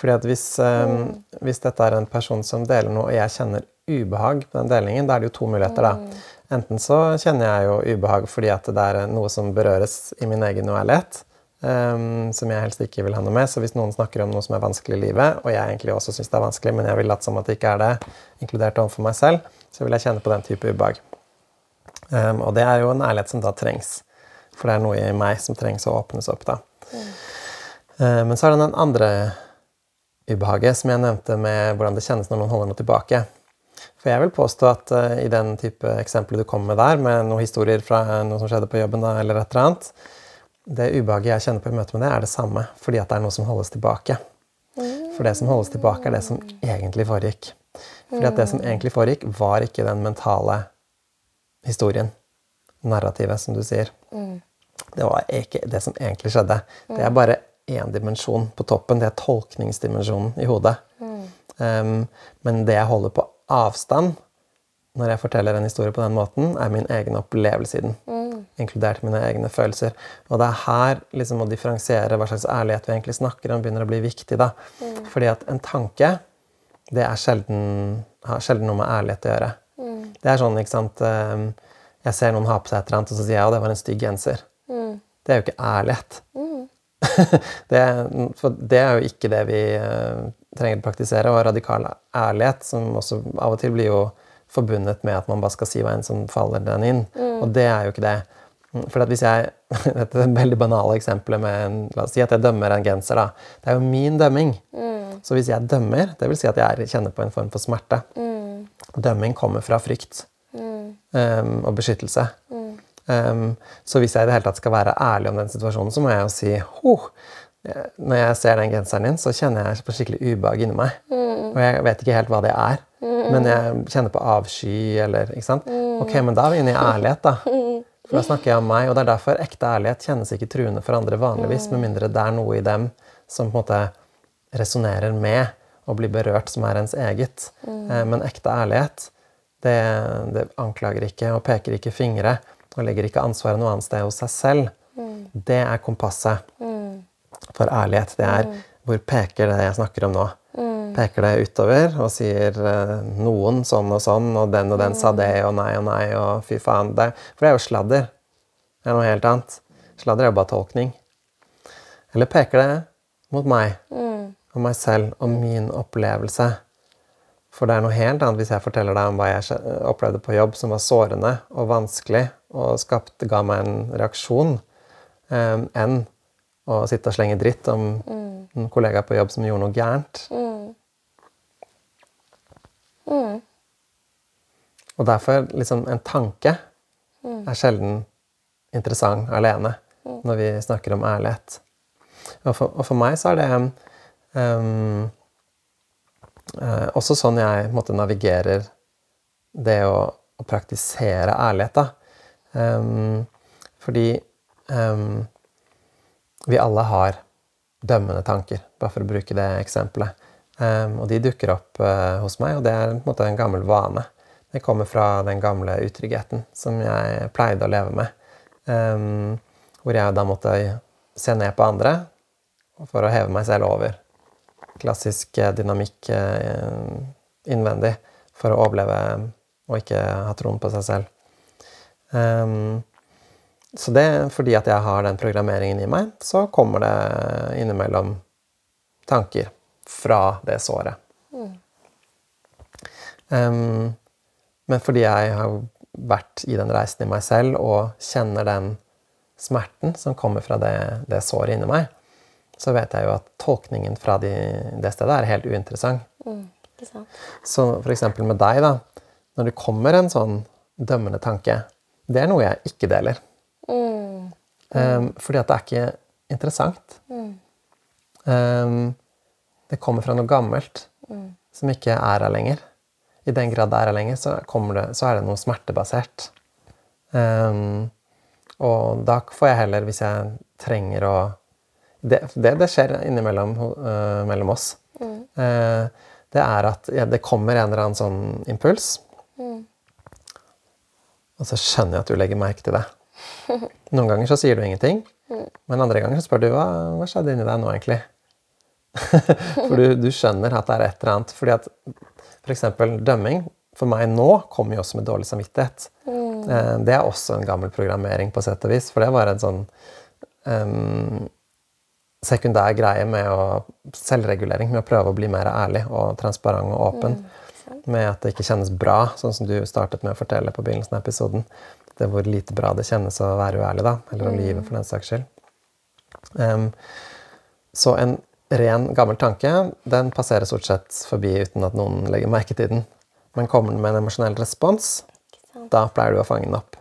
Fordi at hvis, um, hvis dette er en person som deler noe, og jeg kjenner ubehag på den delingen, da er det jo to muligheter, da. Enten så kjenner jeg jo ubehag fordi at det er noe som berøres i min egen uærlighet, um, som jeg helst ikke vil ha noe med. Så hvis noen snakker om noe som er vanskelig i livet, og jeg egentlig også syns det er vanskelig, men jeg vil late som at det ikke er det, inkludert overfor meg selv, så vil jeg kjenne på den type ubehag. Um, og det er jo en ærlighet som da trengs. For det er noe i meg som trengs å åpnes opp, da. Eh, men så er det den andre ubehaget som jeg nevnte med hvordan det kjennes når noen holder noe tilbake. For jeg vil påstå at uh, i den type eksempler du kommer med der, med noen historier fra noe som skjedde på jobben, da, eller et eller annet, det ubehaget jeg kjenner på i møte med det, er det samme. Fordi at det er noe som holdes tilbake. For det som holdes tilbake, er det som egentlig foregikk. Fordi at det som egentlig foregikk, var ikke den mentale historien. Narrativet, som du sier. Det var ikke det som egentlig skjedde. Det er bare én dimensjon på toppen. Det er tolkningsdimensjonen i hodet. Um, men det jeg holder på avstand når jeg forteller en historie på den måten, er min egen opplevelse i den. Mm. Inkludert mine egne følelser. Og det er her liksom, å differensiere hva slags ærlighet vi egentlig snakker om, begynner å bli viktig. da. Mm. Fordi at en tanke det er sjelden, har sjelden noe med ærlighet å gjøre. Mm. Det er sånn, ikke sant Jeg ser noen ha på seg et eller annet, og så sier jeg at det var en stygg genser. Mm. Det er jo ikke ærlighet. Mm. det, for det er jo ikke det vi uh, trenger å praktisere. Og radikal ærlighet, som også av og til blir jo forbundet med at man bare skal si hva enn som faller den inn. Mm. Og det er jo ikke det. For hvis jeg, Dette er et veldig banale eksempel med en, La oss si at jeg dømmer en genser. da. Det er jo min dømming. Mm. Så hvis jeg dømmer, det vil si at jeg kjenner på en form for smerte. Mm. Dømming kommer fra frykt um, og beskyttelse. Um, så hvis jeg i det hele tatt skal være ærlig om den situasjonen, så må jeg jo si oh, Når jeg ser den genseren din, så kjenner jeg på skikkelig ubehag inni meg. Og jeg vet ikke helt hva det er. Men jeg kjenner på avsky eller ikke sant? Ok, men da er vi inne i ærlighet, da. For da snakker jeg om meg, og det er derfor ekte ærlighet kjennes ikke truende for andre vanligvis, med mindre det er noe i dem som på en måte resonnerer med og blir berørt, som er ens eget. Eh, men ekte ærlighet, det, det, anklager ikke og peker ikke fingre og legger ikke ansvaret noe annet sted hos seg selv. Det er kompasset for ærlighet. Det er hvor peker det jeg snakker om nå peker det utover og sier eh, noen sånn og sånn, og den og den sa det, og nei og nei, og fy faen. Det, for det er jo sladder. Det er noe helt annet. Sladder er jo bare tolkning. Eller peker det mot meg mm. og meg selv og min opplevelse. For det er noe helt annet hvis jeg forteller deg om hva jeg opplevde på jobb som var sårende og vanskelig og skapte, ga meg en reaksjon, um, enn å sitte og slenge dritt om mm. en kollega på jobb som gjorde noe gærent. Mm. Mm. Og derfor liksom en tanke mm. er sjelden interessant alene mm. når vi snakker om ærlighet. Og for, og for meg så er det um, uh, også sånn jeg måte, navigerer det å, å praktisere ærlighet. Da. Um, fordi um, vi alle har dømmende tanker, bare for å bruke det eksempelet. Um, og de dukker opp uh, hos meg, og det er på en måte en gammel vane. Det kommer fra den gamle utryggheten som jeg pleide å leve med. Hvor jeg da måtte se ned på andre for å heve meg selv over. Klassisk uh, dynamikk uh, innvendig for å overleve og ikke ha troen på seg selv. Um, så det, fordi at jeg har den programmeringen i meg, så kommer det innimellom tanker fra det såret. Mm. Um, men fordi jeg har vært i den reisen i meg selv og kjenner den smerten som kommer fra det, det såret inni meg, så vet jeg jo at tolkningen fra de, det stedet er helt uinteressant. Mm, så for eksempel med deg, da. Når det kommer en sånn dømmende tanke, det er noe jeg ikke deler. Mm. Um, fordi at det er ikke interessant. Um, det kommer fra noe gammelt mm. som ikke er her lenger. I den grad det er her lenger, så, det, så er det noe smertebasert. Um, og da får jeg heller, hvis jeg trenger å Det, det, det skjer innimellom uh, mellom oss. Mm. Uh, det er at ja, det kommer en eller annen sånn impuls. Og så skjønner jeg at du legger merke til det. Noen ganger så sier du ingenting, men andre ganger så spør du hva, hva skjedde inni deg nå, egentlig. for du, du, skjønner at det er et eller annet. fordi at f.eks. dømming for meg nå kommer jo også med dårlig samvittighet. Mm. Det er også en gammel programmering, på sett og vis. For det var en sånn um, sekundær greie med å selvregulering, med å prøve å bli mer ærlig og transparent og åpen. Mm. Med at det ikke kjennes bra, sånn som du startet med å fortelle på begynnelsen av episoden. Det hvor lite bra det kjennes å være uærlig, da. Eller å lyve, for den saks skyld. Um, Så en ren, gammel tanke den passerer stort sett forbi uten at noen legger merke til den. Men kommer den med en emosjonell respons, da pleier du å fange den opp.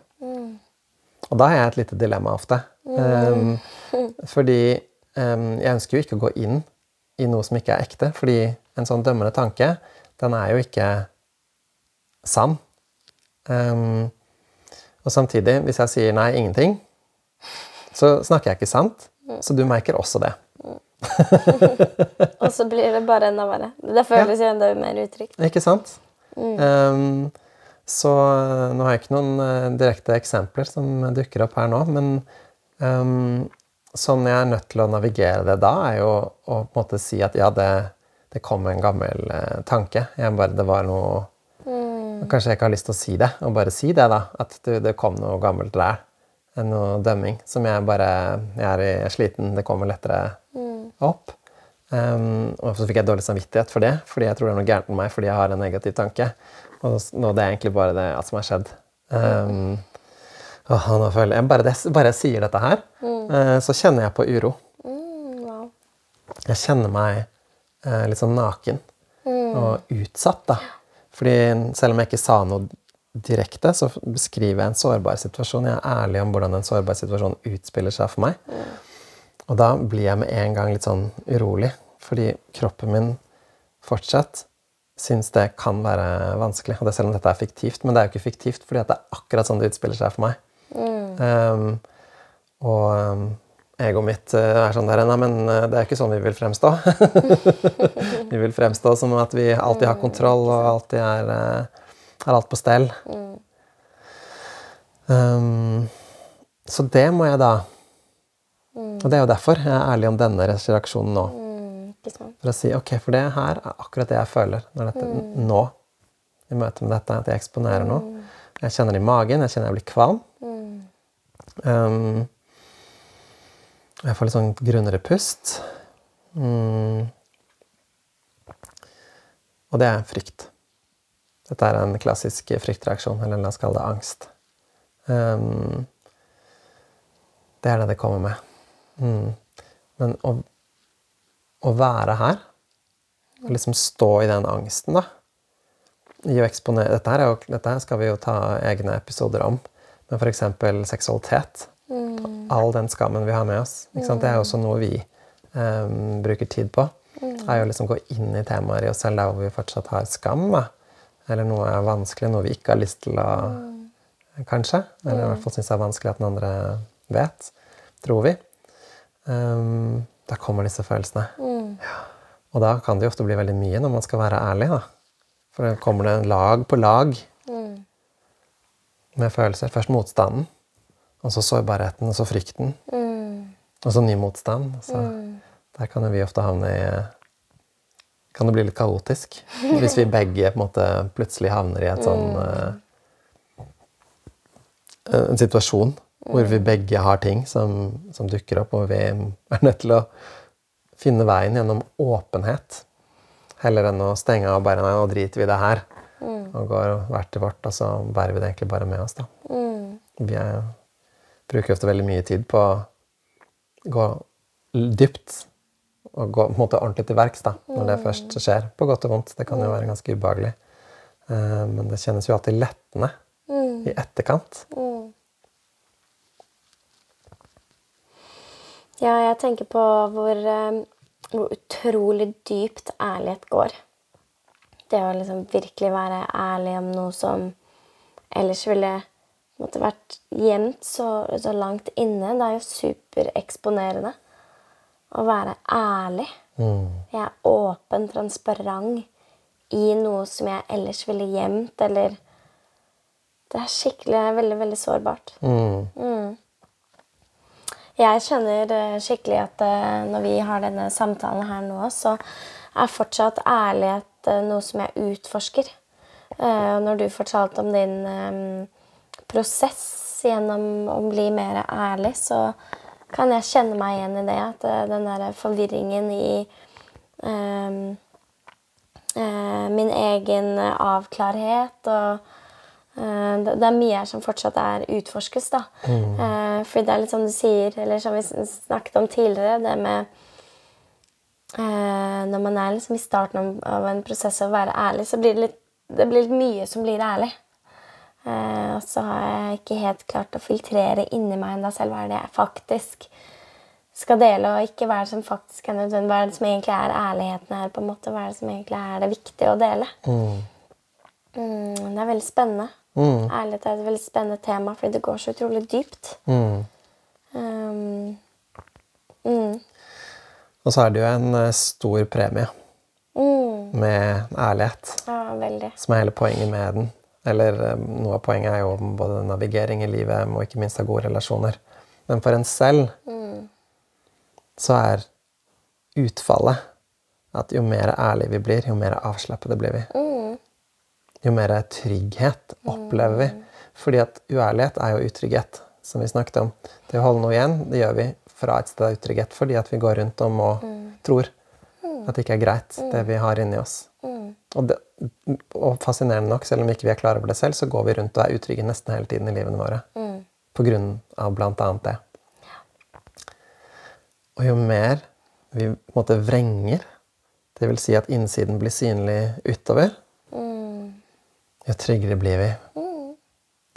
Og da har jeg et lite dilemma ofte. Um, fordi um, jeg ønsker jo ikke å gå inn i noe som ikke er ekte. Fordi en sånn dømmende tanke, den er jo ikke sann. Um, og samtidig, hvis jeg sier nei, ingenting, så snakker jeg ikke sant. Så du merker også det. Og så blir det bare enda verre. Det føles jo enda mer utrygt. Ikke sant? Um, så eh, nå har jeg ikke noen uh, direkte eksempler som dukker opp her nå, men um, sånn jeg er nødt til å navigere det da, er jo å på en måte si at ja, det, det kom en gammel uh, tanke. Jeg bare, det var noe Kanskje jeg ikke har lyst til å si det, og bare si det, da. At du, det kom noe gammelt der. Noe dømming som jeg bare Jeg er, sliten, det kommer lettere opp. Um, og så fikk jeg dårlig samvittighet for det, fordi jeg tror det er noe gærent med meg fordi jeg har en negativ tanke. Og nå det er egentlig bare det som har skjedd. Um, åh, nå føler jeg, bare, det, bare jeg sier dette her, uh, så kjenner jeg på uro. Mm, wow. Jeg kjenner meg litt sånn naken og utsatt, da. Fordi selv om jeg ikke sa noe direkte, så beskriver jeg en sårbar situasjon. Jeg er ærlig om hvordan en sårbar situasjon utspiller seg for meg. Og da blir jeg med en gang litt sånn urolig, fordi kroppen min fortsatt syns det kan være vanskelig. Og det selv om dette er fiktivt, men det er jo ikke fiktivt fordi det er akkurat sånn det utspiller seg for meg. Um, og um, egoet mitt uh, er sånn der Nei, men uh, det er ikke sånn vi vil fremstå. vi vil fremstå som at vi alltid har kontroll, og alltid er, uh, er alt på stell. Um, så det må jeg da Og det er jo derfor jeg er ærlig om denne reaksjonen nå. Mm. For å si ok, for det her er akkurat det jeg føler når dette, nå. I møte med dette, at jeg eksponerer noe. Jeg kjenner det i magen, jeg kjenner jeg blir kvalm. Um, jeg får litt sånn grunnere pust. Mm. Og det er frykt. Dette er en klassisk fryktreaksjon, eller la oss kalle det angst. Um, det er det det kommer med. Mm. Men å, å være her, og liksom stå i den angsten, da i å eksponere, dette, her er jo, dette skal vi jo ta egne episoder om, men f.eks. seksualitet. All den skammen vi har med oss. Det er jo også noe vi um, bruker tid på. er jo liksom gå inn i temaer i oss selv der hvor vi fortsatt har skam. Da. Eller noe er vanskelig, noe vi ikke har lyst til å Kanskje. Eller i hvert fall syns er vanskelig at den andre vet. Tror vi. Um, da kommer disse følelsene. Ja. Og da kan det jo ofte bli veldig mye når man skal være ærlig. da. For da kommer det lag på lag med følelser. Først motstanden, og så sårbarheten, og så frykten. Og så ny motstand. Så Der kan jo vi ofte havne i Kan det bli litt kaotisk. Hvis vi begge på en måte plutselig havner i et sånn uh, En situasjon hvor vi begge har ting som, som dukker opp, og vi er nødt til å finne veien gjennom åpenhet. Heller enn å stenge av bare Nei, nå driter vi i det her. Og går hvert til vårt, og så bærer vi det egentlig bare med oss. da. Vi er, bruker ofte veldig mye tid på å gå dypt og gå på en måte ordentlig til verks da, når det først skjer. På godt og vondt. Det kan jo være ganske ubehagelig. Eh, men det kjennes jo alltid lettende i etterkant. Ja, jeg tenker på hvor, eh, hvor utrolig dypt ærlighet går. Det å liksom virkelig være ærlig om noe som ellers ville måtte vært gjemt så, så langt inne. Det er jo supereksponerende å være ærlig. Jeg er åpen, transparent i noe som jeg ellers ville gjemt, eller Det er skikkelig veldig, veldig sårbart. Mm. Jeg kjenner eh, skikkelig at eh, når vi har denne samtalen her nå, så er fortsatt ærlighet eh, noe som jeg utforsker. Når du fortalte om din prosess gjennom å bli mer ærlig, så kan jeg kjenne meg igjen i det. At eh, den der forvirringen i eh, eh, min egen avklarhet og eh, det, er mye her som fortsatt er utforskes, da. Eh, fordi det er litt som du sier, eller som vi snakket om tidligere, det med når man er liksom i starten av en prosess å være ærlig, så blir det litt, det blir litt mye som blir ærlig. Eh, og så har jeg ikke helt klart å filtrere inni meg ennå selv hva er det jeg faktisk skal dele, og ikke hva er det som faktisk er nødvendig. Hva er det som egentlig er ærligheten her? på en måte, Hva er det som egentlig er det viktige å dele? Mm, det er veldig spennende. Mm. Ærlighet er et veldig spennende tema, fordi det går så utrolig dypt. Mm. Um, mm. Og så er det jo en eh, stor premie Mm. med ærlighet, Ja, som er hele poenget med den. Eller eh, noe av poenget er jo både navigering i livet og ikke minst ha gode relasjoner. Men for en selv så er utfallet at jo mer ærlige vi blir, jo mer avslappede blir vi. Jo mer trygghet opplever vi. Fordi at uærlighet er jo utrygghet, som vi snakket om. Det å holde noe igjen, det gjør vi fra et sted av utrygghet fordi at vi går rundt om og tror at det ikke er greit, det vi har inni oss. Og, det, og fascinerende nok, selv om ikke vi er klar over det selv, så går vi rundt og er utrygge nesten hele tiden i livene våre. På grunn av blant annet det. Og jo mer vi på en måte vrenger, det vil si at innsiden blir synlig utover, jo tryggere blir vi.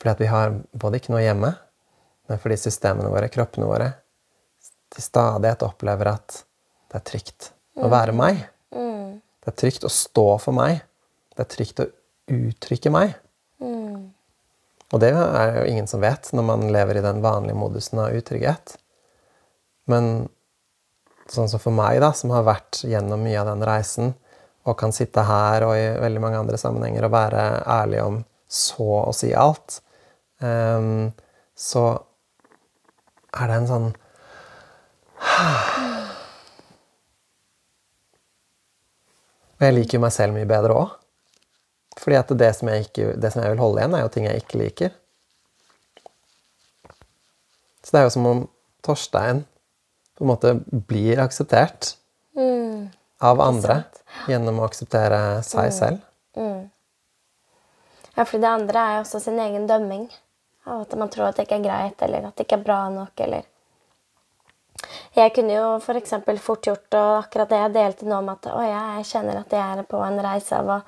Fordi at vi har både ikke noe hjemme, men fordi systemene våre, kroppene våre, til stadighet opplever at det er trygt å være meg. Det er trygt å stå for meg. Det er trygt å uttrykke meg. Og det er jo ingen som vet når man lever i den vanlige modusen av utrygghet. Men sånn som for meg, da, som har vært gjennom mye av den reisen, og kan sitte her og i veldig mange andre sammenhenger og være ærlig om så å si alt, um, så er det en sånn Og jeg liker jo meg selv mye bedre òg. Fordi at det som, jeg ikke, det som jeg vil holde igjen, er jo ting jeg ikke liker. Så det er jo som om Torstein på en måte blir akseptert av andre gjennom å akseptere seg selv. Ja, for det andre er jo også sin egen dømming. Av at man tror at det ikke er greit, eller at det ikke er bra nok, eller Jeg kunne jo f.eks. fort gjort og akkurat det jeg delte nå om at å, jeg kjenner at jeg er på en reise av å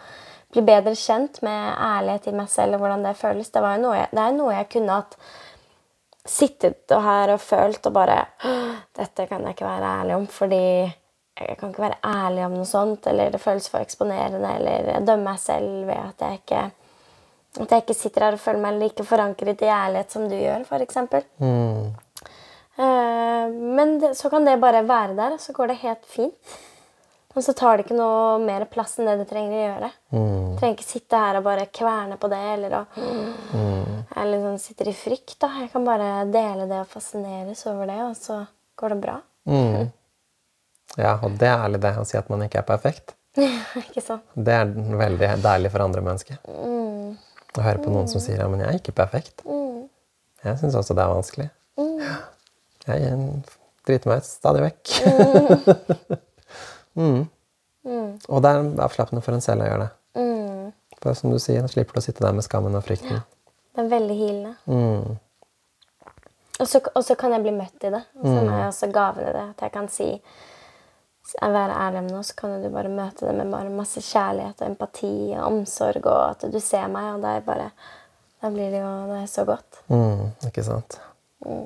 bli bedre kjent med ærlighet i meg selv og hvordan det føles. Det, var jo noe jeg, det er noe jeg kunne hatt sittet og her og følt og bare Dette kan jeg ikke være ærlig om, fordi jeg kan ikke være ærlig om noe sånt, eller det føles for eksponerende, eller jeg dømmer meg selv ved at jeg ikke at jeg ikke sitter her og føler meg like forankret i ærlighet som du gjør, f.eks. Mm. Eh, men det, så kan det bare være der, og så går det helt fint. Og så tar det ikke noe mer plass enn det det trenger å gjøre. Mm. Trenger ikke sitte her og bare kverne på det, eller å Jeg liksom sitter i frykt. da. Jeg kan bare dele det og fascineres over det, og så går det bra. Mm. Ja, og det er ærlig det å si at man ikke er perfekt. ikke sant? Det er veldig deilig for andre mennesker. Mm. Å høre på noen som sier ja, men jeg er ikke perfekt. Jeg syns også det er vanskelig. Jeg driter meg ut stadig vekk. mm. Og det er avslappende for en selv å gjøre det. Mm. For som du sier, slipper du å sitte der med skammen og frykten. Det er veldig hilende. Mm. Og så, kan jeg bli møtt i det. Og så er også gaven i det. At jeg kan si jeg være ærlig om noe, så kan du bare møte det med bare masse kjærlighet og empati og omsorg, og at du ser meg, og det er bare Da blir det jo det er så godt. Mm, ikke sant. Jeg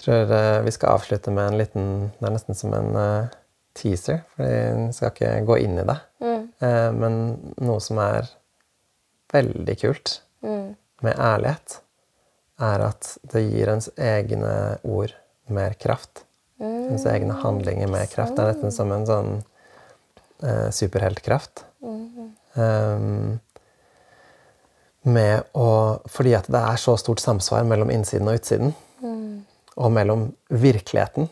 tror eh, vi skal avslutte med en liten Det er nesten som en eh, teaser, for vi skal ikke gå inn i det. Eh, men noe som er veldig kult med ærlighet, er at det gir ens egne ord mer kraft. Ens egne handlinger mer kraft. Det er nesten som en sånn eh, superheltkraft. Um, med å, fordi at det er så stort samsvar mellom innsiden og utsiden. Og mellom virkeligheten,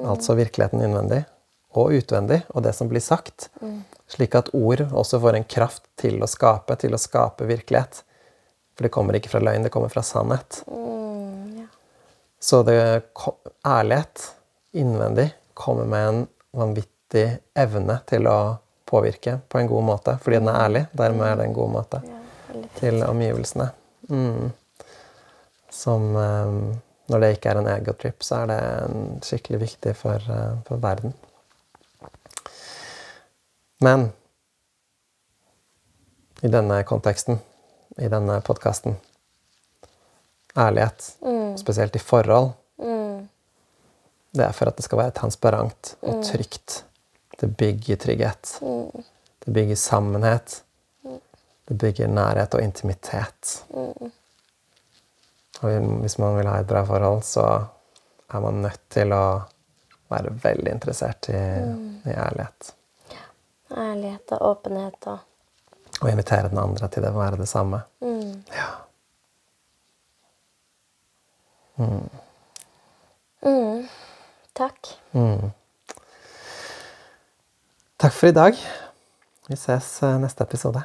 altså virkeligheten innvendig, og utvendig, og det som blir sagt. Slik at ord også får en kraft til å skape, til å skape virkelighet. For det kommer ikke fra løgn, det kommer fra sannhet. Så det, ærlighet innvendig kommer med en vanvittig evne til å påvirke på en god måte. Fordi den er ærlig. Dermed er det en god måte til omgivelsene. Mm. Som eh, Når det ikke er en egotrip, så er det skikkelig viktig for, eh, for verden. Men i denne konteksten, i denne podkasten Ærlighet, spesielt i forhold, det er for at det skal være transparent og trygt. Det bygger trygghet. Det bygger sammenhet. Det bygger nærhet og intimitet. Og hvis man vil ha et bra forhold, så er man nødt til å være veldig interessert i, i ærlighet. Ærlighet og åpenhet og Og invitere den andre til det å være det samme. Ja. Takk. Takk for i dag. Vi ses eh, neste episode.